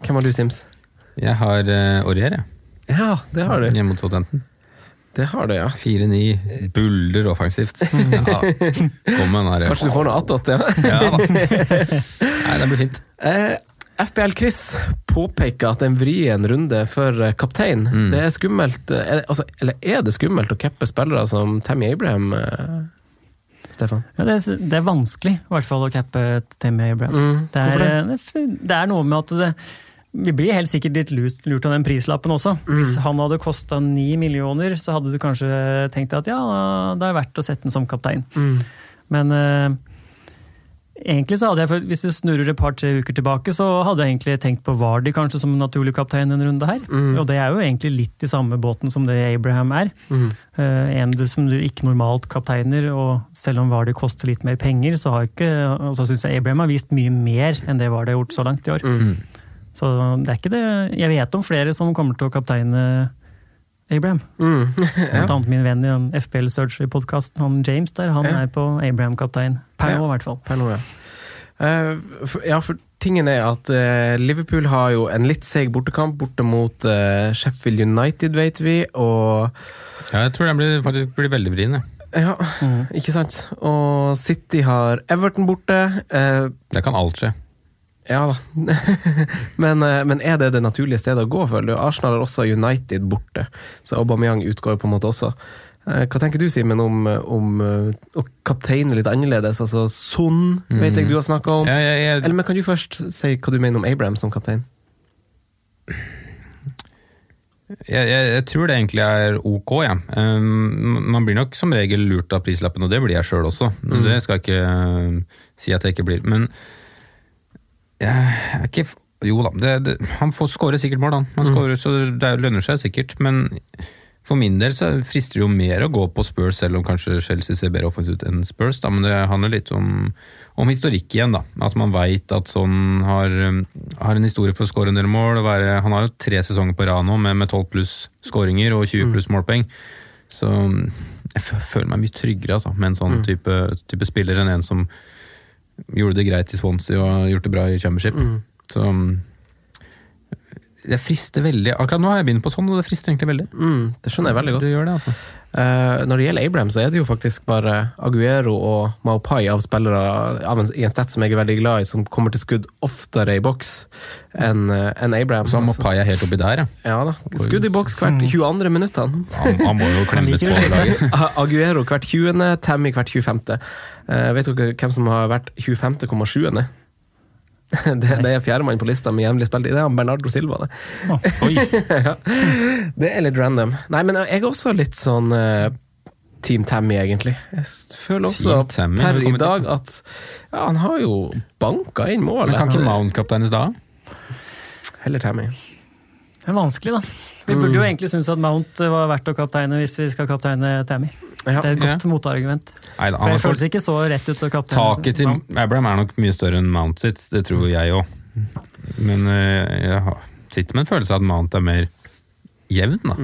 Hvem har du, Sims? Jeg har uh, Aurier, jeg. Ja, det har du. Hjemme mot Southampton. Det har du, ja. 4-9, buller offensivt. Ja, kom med den her. Kanskje du får noe attåt, ja. Ja da. Nei, det blir fint. Eh, FBL Chris påpeker at det en vrien runde for eh, kaptein. Mm. Det er skummelt eh, er, altså, Eller er det skummelt å cappe spillere som Tammy Abraham? eh, Stefan? Ja, det, er, det er vanskelig i hvert fall å cappe Tammy Abraham. Mm, Det, er, det? eh, det er noe med at det, vi blir helt sikkert litt lurt, lurt av den prislappen også. Mm. Hvis han hadde kosta ni millioner, så hadde du kanskje tenkt at ja, det er verdt å sette den som kaptein. Mm. Men eh, egentlig så hadde jeg, hvis du snurrer et par-tre uker tilbake, så hadde jeg egentlig tenkt på Vardy kanskje som naturlig kaptein en runde her. Mm. Og det er jo egentlig litt i samme båten som det Abraham er. Mm. Uh, en du, som du ikke normalt kapteiner, og selv om Vardy koster litt mer penger, så har ikke, altså synes jeg Abraham har vist mye mer enn det Vardy har gjort så langt i år. Mm. Så det er ikke det Jeg vet om flere som kommer til å kapteine Abraham. Mm. Blant annet min venn i den FPL Surgery-podkasten, han James der, han Ja. er på Abraham-kaptein. Per Ja. nå, i hvert fall. Per nå, ja. Uh, for, ja, for tingen er at uh, Liverpool har jo en litt seig bortekamp borte mot uh, Sheffield United, vet vi, og Ja, jeg tror den blir, faktisk blir veldig vrien. jeg. Ja, ikke sant? Og City har Everton borte. Uh, Det kan alt skje. Ja da. men, eh, men er det det naturlige stedet å gå, føler du? Arsenal har også United borte, så Aubameyang utgår på en måte også. Eh, Hva tenker du, Simen, om, om eh, å kapteine litt annerledes? Altså Son vet jeg du har snakka om. Ja, ja, ja. Eller men Kan du først si hva du mener om Abraham som kaptein? Jeg, jeg, jeg tror det egentlig er ok, jeg. Um, man blir nok som regel lurt av prislappen, og det blir jeg sjøl også. Mm. Det skal jeg ikke uh, si at jeg ikke blir. Men jeg er ikke Jo da, det, det, han får skåre sikkert mål, han. han scorer, så det er- lønner seg sikkert. Men for min del så frister det jo mer å gå på Spurs, selv om kanskje Chelsea ser bedre offensivt ut enn Spurs. Da. Men det handler litt om, om historikk igjen, da. At man veit at sånn har, um, har en historie for å skåre en del mål. Være, han har jo tre sesonger på rad nå med, med 12 pluss skåringer og 20 pluss målpoeng. Så um, jeg føler meg mye tryggere altså, med en sånn type, type spiller enn en som gjorde det greit i Swansea og gjort det bra i Championship. Så um, det frister veldig. Akkurat nå har jeg begynt på sånn, og det frister egentlig veldig. Mm, det skjønner jeg veldig godt. Det det, altså. uh, når det gjelder Abraham, så er det jo faktisk bare Aguero og Maupai av spillere av en, i en stat som jeg er veldig glad i, som kommer til skudd oftere i boks enn eh, enn Abraham. Så Maupai er helt oppi der, ja. Ja da. Skudd i boks hvert 22. minutt, han. Han, han må jo klemmes på laget. Aguero hvert 20., Tammy hvert 25. Eh, vet dere hvem som har vært 25,7.? Det, det er fjerdemann på lista med jevnlig spilletid. Det er han Bernardo Silva, det. Oh, ja. Det er litt random. Nei, men jeg er også litt sånn eh, Team Tammy, egentlig. Jeg føler også Tammy, per i dag at ja, han har jo banka inn mål. Men kan ikke Mount kapteines da? Heller Tammy. Det er vanskelig, da. Vi burde jo egentlig synes at Mount var verdt å kapteine hvis vi skal kapteine Tammy. Ja. Det er et godt motargument. Neida, For jeg føles ikke så rett ut å kapteine Taket til Mount. Abraham er nok mye større enn Mount sitt, det tror jeg òg. Men eh, jeg sitter med en følelse av at Mount er mer jevn, da.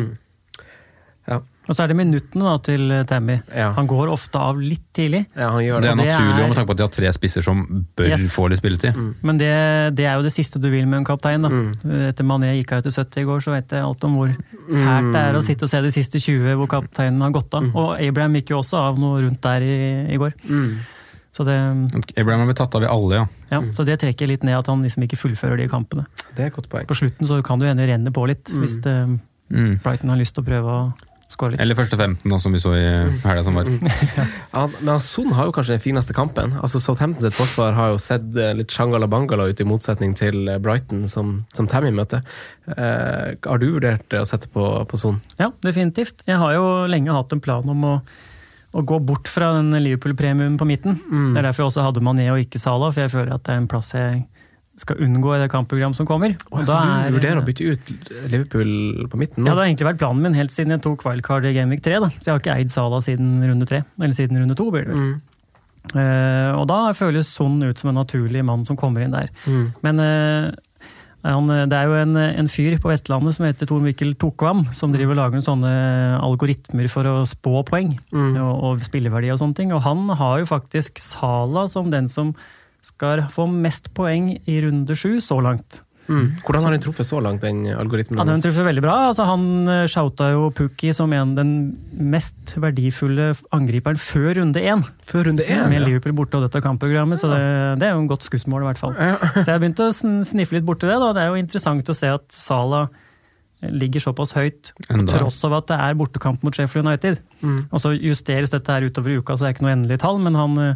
Og så er det minuttene da, til Tammy. Ja. Han går ofte av litt tidlig. Ja, han gjør Det det. er det naturlig er- også med tanke på at de har tre spisser som bør Yes. få litt spilletid. Men det, det er jo det siste du vil med en kaptein. da. Mm. Etter Mané gikk av etter 70 i går, så vet jeg alt om hvor fælt det er å sitte og se de siste 20 hvor kapteinen har gått av. Og Abraham gikk jo også av noe rundt der i, i går. Mm. Så det, Abraham har blitt tatt av i alle, ja. ja, så det trekker litt ned at han liksom ikke fullfører de kampene. Det er et godt poeng. På slutten så kan du gjerne hende renne på litt, hvis det, Mm. Brighton har lyst til å prøve å skåre litt. Eller første 15, nå, som vi så i helga som var. Ja, men Son har jo kanskje den fineste kampen. Altså Southampton sitt forsvar har jo sett eh, litt shangala-bangala ut, i motsetning til eh, Brighton, som, som Tammy møter. Eh, har du vurdert eh, å sette på, på Son? Ja, definitivt. Jeg har jo lenge hatt en plan om å, å gå bort fra den Liverpool-premien på midten. Mm. Det er derfor jeg også hadde Mané og ikke Salah, for jeg føler at det er en plass jeg skal unngå i det kampprogram som kommer. Oh, så du er- vurderer å bytte ut Liverpool på midten nå? Ja, Det har egentlig vært planen min helt siden jeg tok wildcard i Gameweek 3. Da. Så jeg har ikke eid Sala siden runde 3, eller siden runde 2. Blir det vel. Mm. Uh, og da føles Son ut som en naturlig mann som kommer inn der. Mm. Men uh, han, det er jo en, en fyr på Vestlandet som heter Tor Mikkel Tokvam, som driver og lager sånne algoritmer for å spå poeng Mm. og, og spilleverdi og sånne ting. Og han har jo faktisk Sala som den som skal få mest poeng i runde sju så langt. Mm. Hvordan har den truffet så langt, den algoritmen? Ja, Den truffet veldig bra. Altså, han eh, shouta jo Pukki som en den mest verdifulle angriperen før runde én. Før runde én, Med ja. Liverpool borte og dette kampprogrammet, så det, det er jo en godt skussmål, i hvert fall. Så jeg begynte å sniffe litt borti det. da. Det er jo interessant å se at Sala ligger såpass høyt, på Enda. tross av at det er bortekamp mot Sheffield United. Mm. Og så justeres dette her utover uka, så det er ikke noe endelig tall, men han, eh,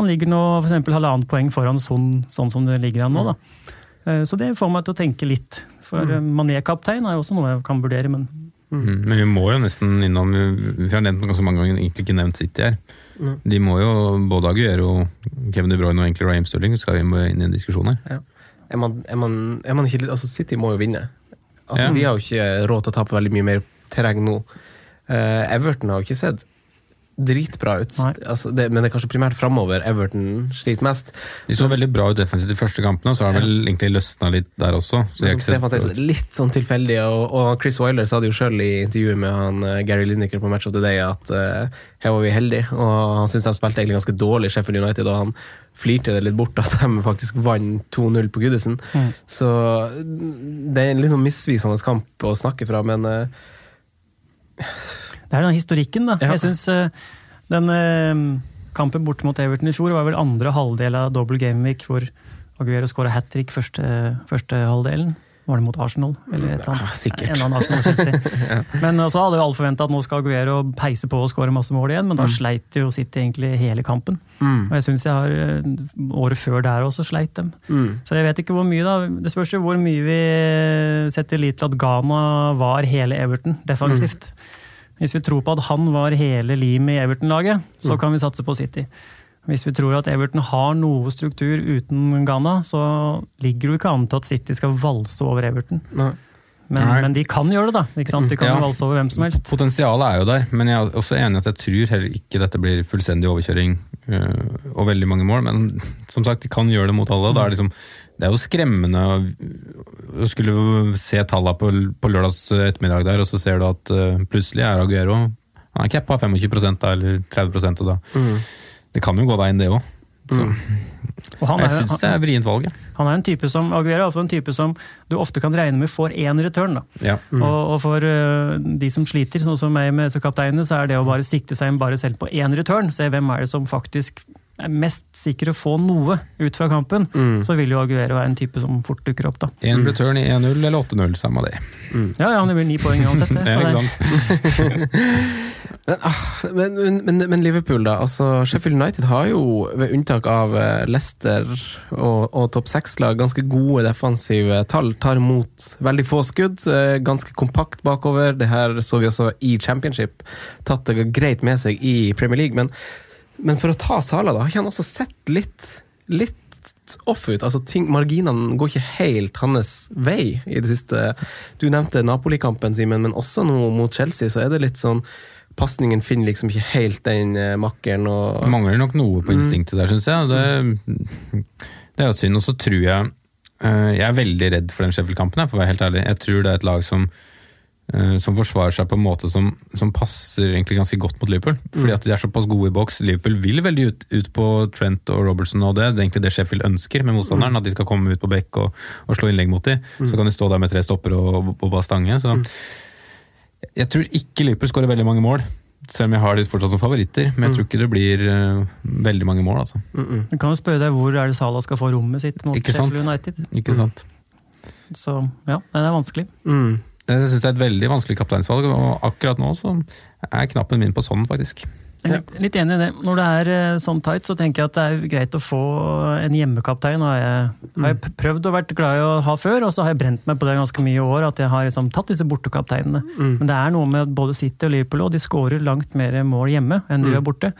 han ligger nå eksempel halvannet poeng foran sånn, sånn som det ligger an nå. da. Eh, Så det får meg til å tenke litt. For Mm. eh, Mané-kaptein er jo også noe jeg kan vurdere, men Mm. Men vi må jo nesten innom Vi har nevnt ganske mange ganger, egentlig ikke nevnt City her. Mm. De må jo, både Aguero, Kevin De Bruyne og egentlig Raheem Stirling skal vi må inn i en diskusjon her. Ja. Er, man, er, man, er man ikke litt Altså, City må jo vinne. Altså, Ja. De har jo ikke råd til å tape veldig mye mer terreng nå. Uh, Everton har jo ikke sett dritbra ut, altså, det, men det er kanskje primært framover Everton sliter mest. De så veldig bra ut defensivt de første kampene, og så har det vel egentlig løsna litt der også. Så Men som Stefan sier, er litt sånn tilfeldig. Og, og Chris Wiler sa det jo sjøl i intervjuet med han, eh, Gary Lineker på Match of the Day at uh, her var vi heldige. Og han syntes de spilte egentlig ganske dårlig, Sheffield United, og han flirte det litt bort at de faktisk vant 2-0 på Goodison. Mm. Så det er en litt sånn misvisende kamp å snakke fra, men eh, Det er den historikken, da. Jeg synes eh, den eh, kampen borte mot Everton i fjor var vel andre halvdel av double gameweek, hvor Aguero skåra hat trick første, første halvdelen. Var det mot Arsenal? Eller et eller annet? Ja, sikkert. En eller annen Arsenal-Chelsea. Ja. Men så hadde jo alle forventa at nå skal Aguero peise på og skåre masse mål igjen, men da Mm. sleit jo City egentlig hele kampen. Mm. Og jeg syns jeg har eh, Året før der også sleit dem. Mm. Så jeg vet ikke hvor mye, da. Det spørs jo hvor mye vi setter lit til at Ghana var hele Everton defensivt. Hvis vi tror på at han var hele limet i Everton-laget, så Mm. kan vi satse på City. Hvis vi tror at Everton har noe struktur uten Ghana, så ligger det jo ikke an til at City skal valse over Everton. Nei. Men, men de kan gjøre det, da. Ikke sant? De kan Ja. jo valse over hvem som helst. Potensialet er jo der, men jeg er også enig at jeg tror heller ikke dette blir fullstendig overkjøring øh, og veldig mange mål. Men som sagt, de kan gjøre det mot alle. og Da er det, liksom, det er jo skremmende å, skulle se tallene på, på lørdags ettermiddag der, og så ser du at øh, plutselig er Aguero Han er cappa 25 da, eller 30 og da. Mm. Det kan jo gå veien, det òg. Og han er Jeg syns det er vrient valg. Han er en type som, Aguero er en type som du ofte kan regne med får én return. da. Ja. Mm. Og, og for uh, de som sliter, sånn som meg med kapteinene, så er det å bare sikte seg inn bare selv på én return, se hvem er det som faktisk er mest sikker å få noe ut fra kampen, Mm. så vil jo Aguero være en type som fort dukker opp. da. Én return i 1-0 eller 8-0, samme det. Ja, ja, det blir ni poeng uansett. Det? Men, ah, men, men, men, men Liverpool, da. altså Sheffield United har jo, ved unntak av eh, Leicester og, og topp seks-lag, ganske gode defensive tall. Tar imot veldig få skudd, eh, ganske kompakt bakover. Det her så vi også i Championship. Tatt det greit med seg i Premier League. Men, men for å ta Sala, da, har ikke han også sett litt, litt off ut? Altså, ting, Marginene går ikke helt hans vei i det siste. Du nevnte Napoli-kampen, Simen, men også nå mot Chelsea, så er det litt sånn Pasningen finner liksom ikke helt den eh, makkeren. Og, mangler nok noe på instinktet der, syns jeg. Det, det er jo synd. Og så tror jeg eh, Jeg er veldig redd for den Sheffield-kampen, for å være helt ærlig. Jeg tror det er et lag som, som forsvarer seg på en måte som, som passer egentlig ganske godt mot Liverpool. Fordi at de er såpass gode i boks. Liverpool vil veldig ut, ut på Trent og Robertson, og det, det er egentlig det Sheffield ønsker med motstanderen. At de skal komme ut på bekk og, og slå innlegg mot dem. Så kan de stå der med tre stopper og, og bare stange. Så jeg tror ikke Liverpool skårer veldig mange mål. Selv om jeg har de fortsatt som favoritter, men jeg tror ikke det blir uh, veldig mange mål. altså. du kan jo spørre deg hvor er det Salah skal få rommet sitt mot Sheffield United. Ikke sant? Så ja, det er vanskelig. Mm. Jeg syns det er et veldig vanskelig kapteinsvalg, og akkurat nå så er knappen min på sånn, faktisk. Er litt, enig i det. Når det er eh, sånn tight, så tenker jeg at det er greit å få en hjemmekaptein. Har jeg, har jeg prøvd å vært glad i å ha før, og så har jeg brent meg på det ganske mye i år. At jeg har liksom tatt disse bortekapteinene. Mm. Men det er noe med både City og Liverpool og de skårer langt mer mål hjemme enn de Mm. gjør borte.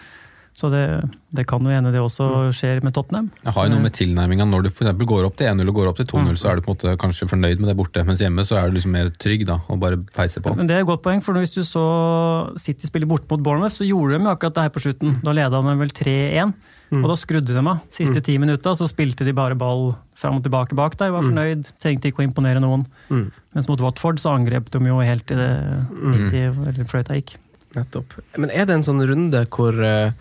Så det, det kan jo hende det også skjer med Tottenham. Jeg har jo noe med tilnærminga. Når du eksempel går opp til 1-0 og går opp til 2-0, så er du på en måte kanskje fornøyd med det borte, mens hjemme så er du liksom mer trygg da, og bare peiser på. Men det er et godt poeng, for hvis du så City spille bort mot Bournemouth, så gjorde de jo akkurat det her på slutten. Da leda de vel 3-1, og da skrudde de av. Siste ti minutta så spilte de bare ball fram og tilbake bak der, var fornøyd, trengte ikke å imponere noen. Mm. Mens mot Watford så angrep de jo helt til det i fløyta gikk. Nettopp. Men er det en sånn runde hvor, eh,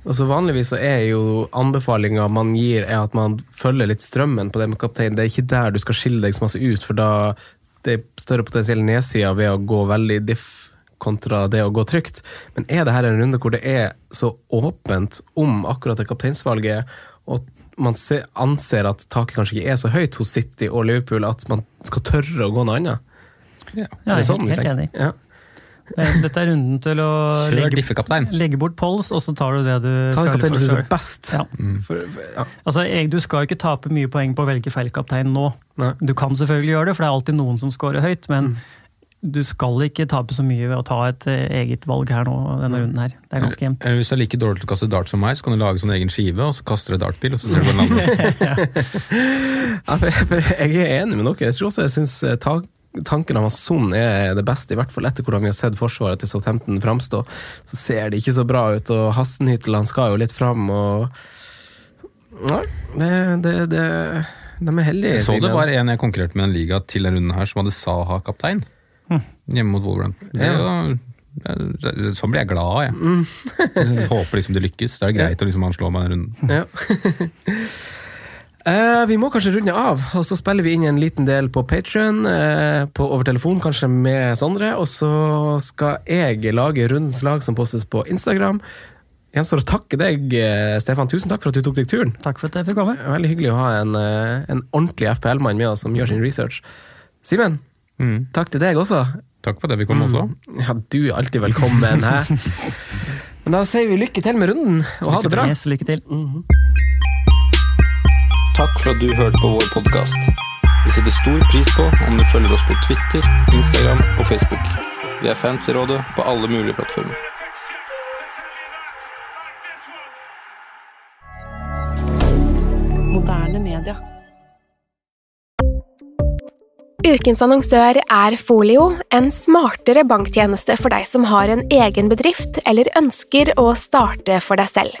Altså Vanligvis så er jo anbefalinga man gir, er at man følger litt strømmen på det med kaptein. Det er ikke der du skal skille deg så masse ut, for da det er større potensiell nedside ved å gå veldig diff kontra det å gå trygt. Men er det her en runde hvor det er så åpent om akkurat det kapteinsvalget, og man ser, anser at taket kanskje ikke er så høyt hos City og Liverpool, at man skal tørre å gå noe annet? Ja, Er det sånn helt, helt enig. Ja. Det- Dette er runden til å legge, legge bort pols, og så tar du det du Ta føler kapteinen du for syns er best. Ja. For, ja. Altså, jeg, Du skal ikke tape mye poeng på å velge feil kaptein nå. Du kan selvfølgelig gjøre det, for det er alltid noen som scorer høyt, men du skal ikke tape så mye ved å ta et eh, eget valg her nå, denne runden her. Det er ganske jevnt. Hvis du er like dårlig til å kaste dart som meg, så kan du lage sånn egen skive, og så kaster du dartpil, og så ser du hvor den lander. Ja, for, for jeg er enig med dere. Jeg tror også jeg syns eh, ta, tanken om at Son er det beste, i hvert fall etter hvordan vi har sett forsvaret til Southampton framstå. Så ser det ikke så bra ut, og Hassenhyttel han skal jo litt fram, og Nei, det, det, det De er heldige. Jeg så det var en jeg konkurrerte med i en liga til denne runden her, som hadde Saha kaptein. Hjemme mot Wolverhampton. Det Ja. det- Sånn blir jeg glad av, jeg. jeg håper liksom det lykkes. Det er greit å liksom han slår meg den runden. Ja. Eh, vi må kanskje runde av, og så spiller vi inn en liten del på Patrion over telefon, kanskje med Sondre. Og så skal jeg lage rundens lag som postes på Instagram. Gjenstår å takke deg, eh, Stefan. Tusen takk for at du tok deg turen. Takk for at jeg fikk komme. Veldig hyggelig å ha en, eh, en ordentlig FPL-mann med oss som gjør sin research. Simen, takk til deg også. Takk for at jeg fikk komme også. Ja, du er alltid velkommen. Hæ? Men da sier vi lykke til med runden, og ha det bra. Yes, lykke til. Takk for at du hørte på vår podkast. Vi setter stor pris på om du følger oss på Twitter, Instagram og Facebook. Vi er fans i rådet på alle mulige plattformer. Moderne media. Ukens annonsør er Folio, en smartere banktjeneste for deg som har en egen bedrift eller ønsker å starte for deg selv.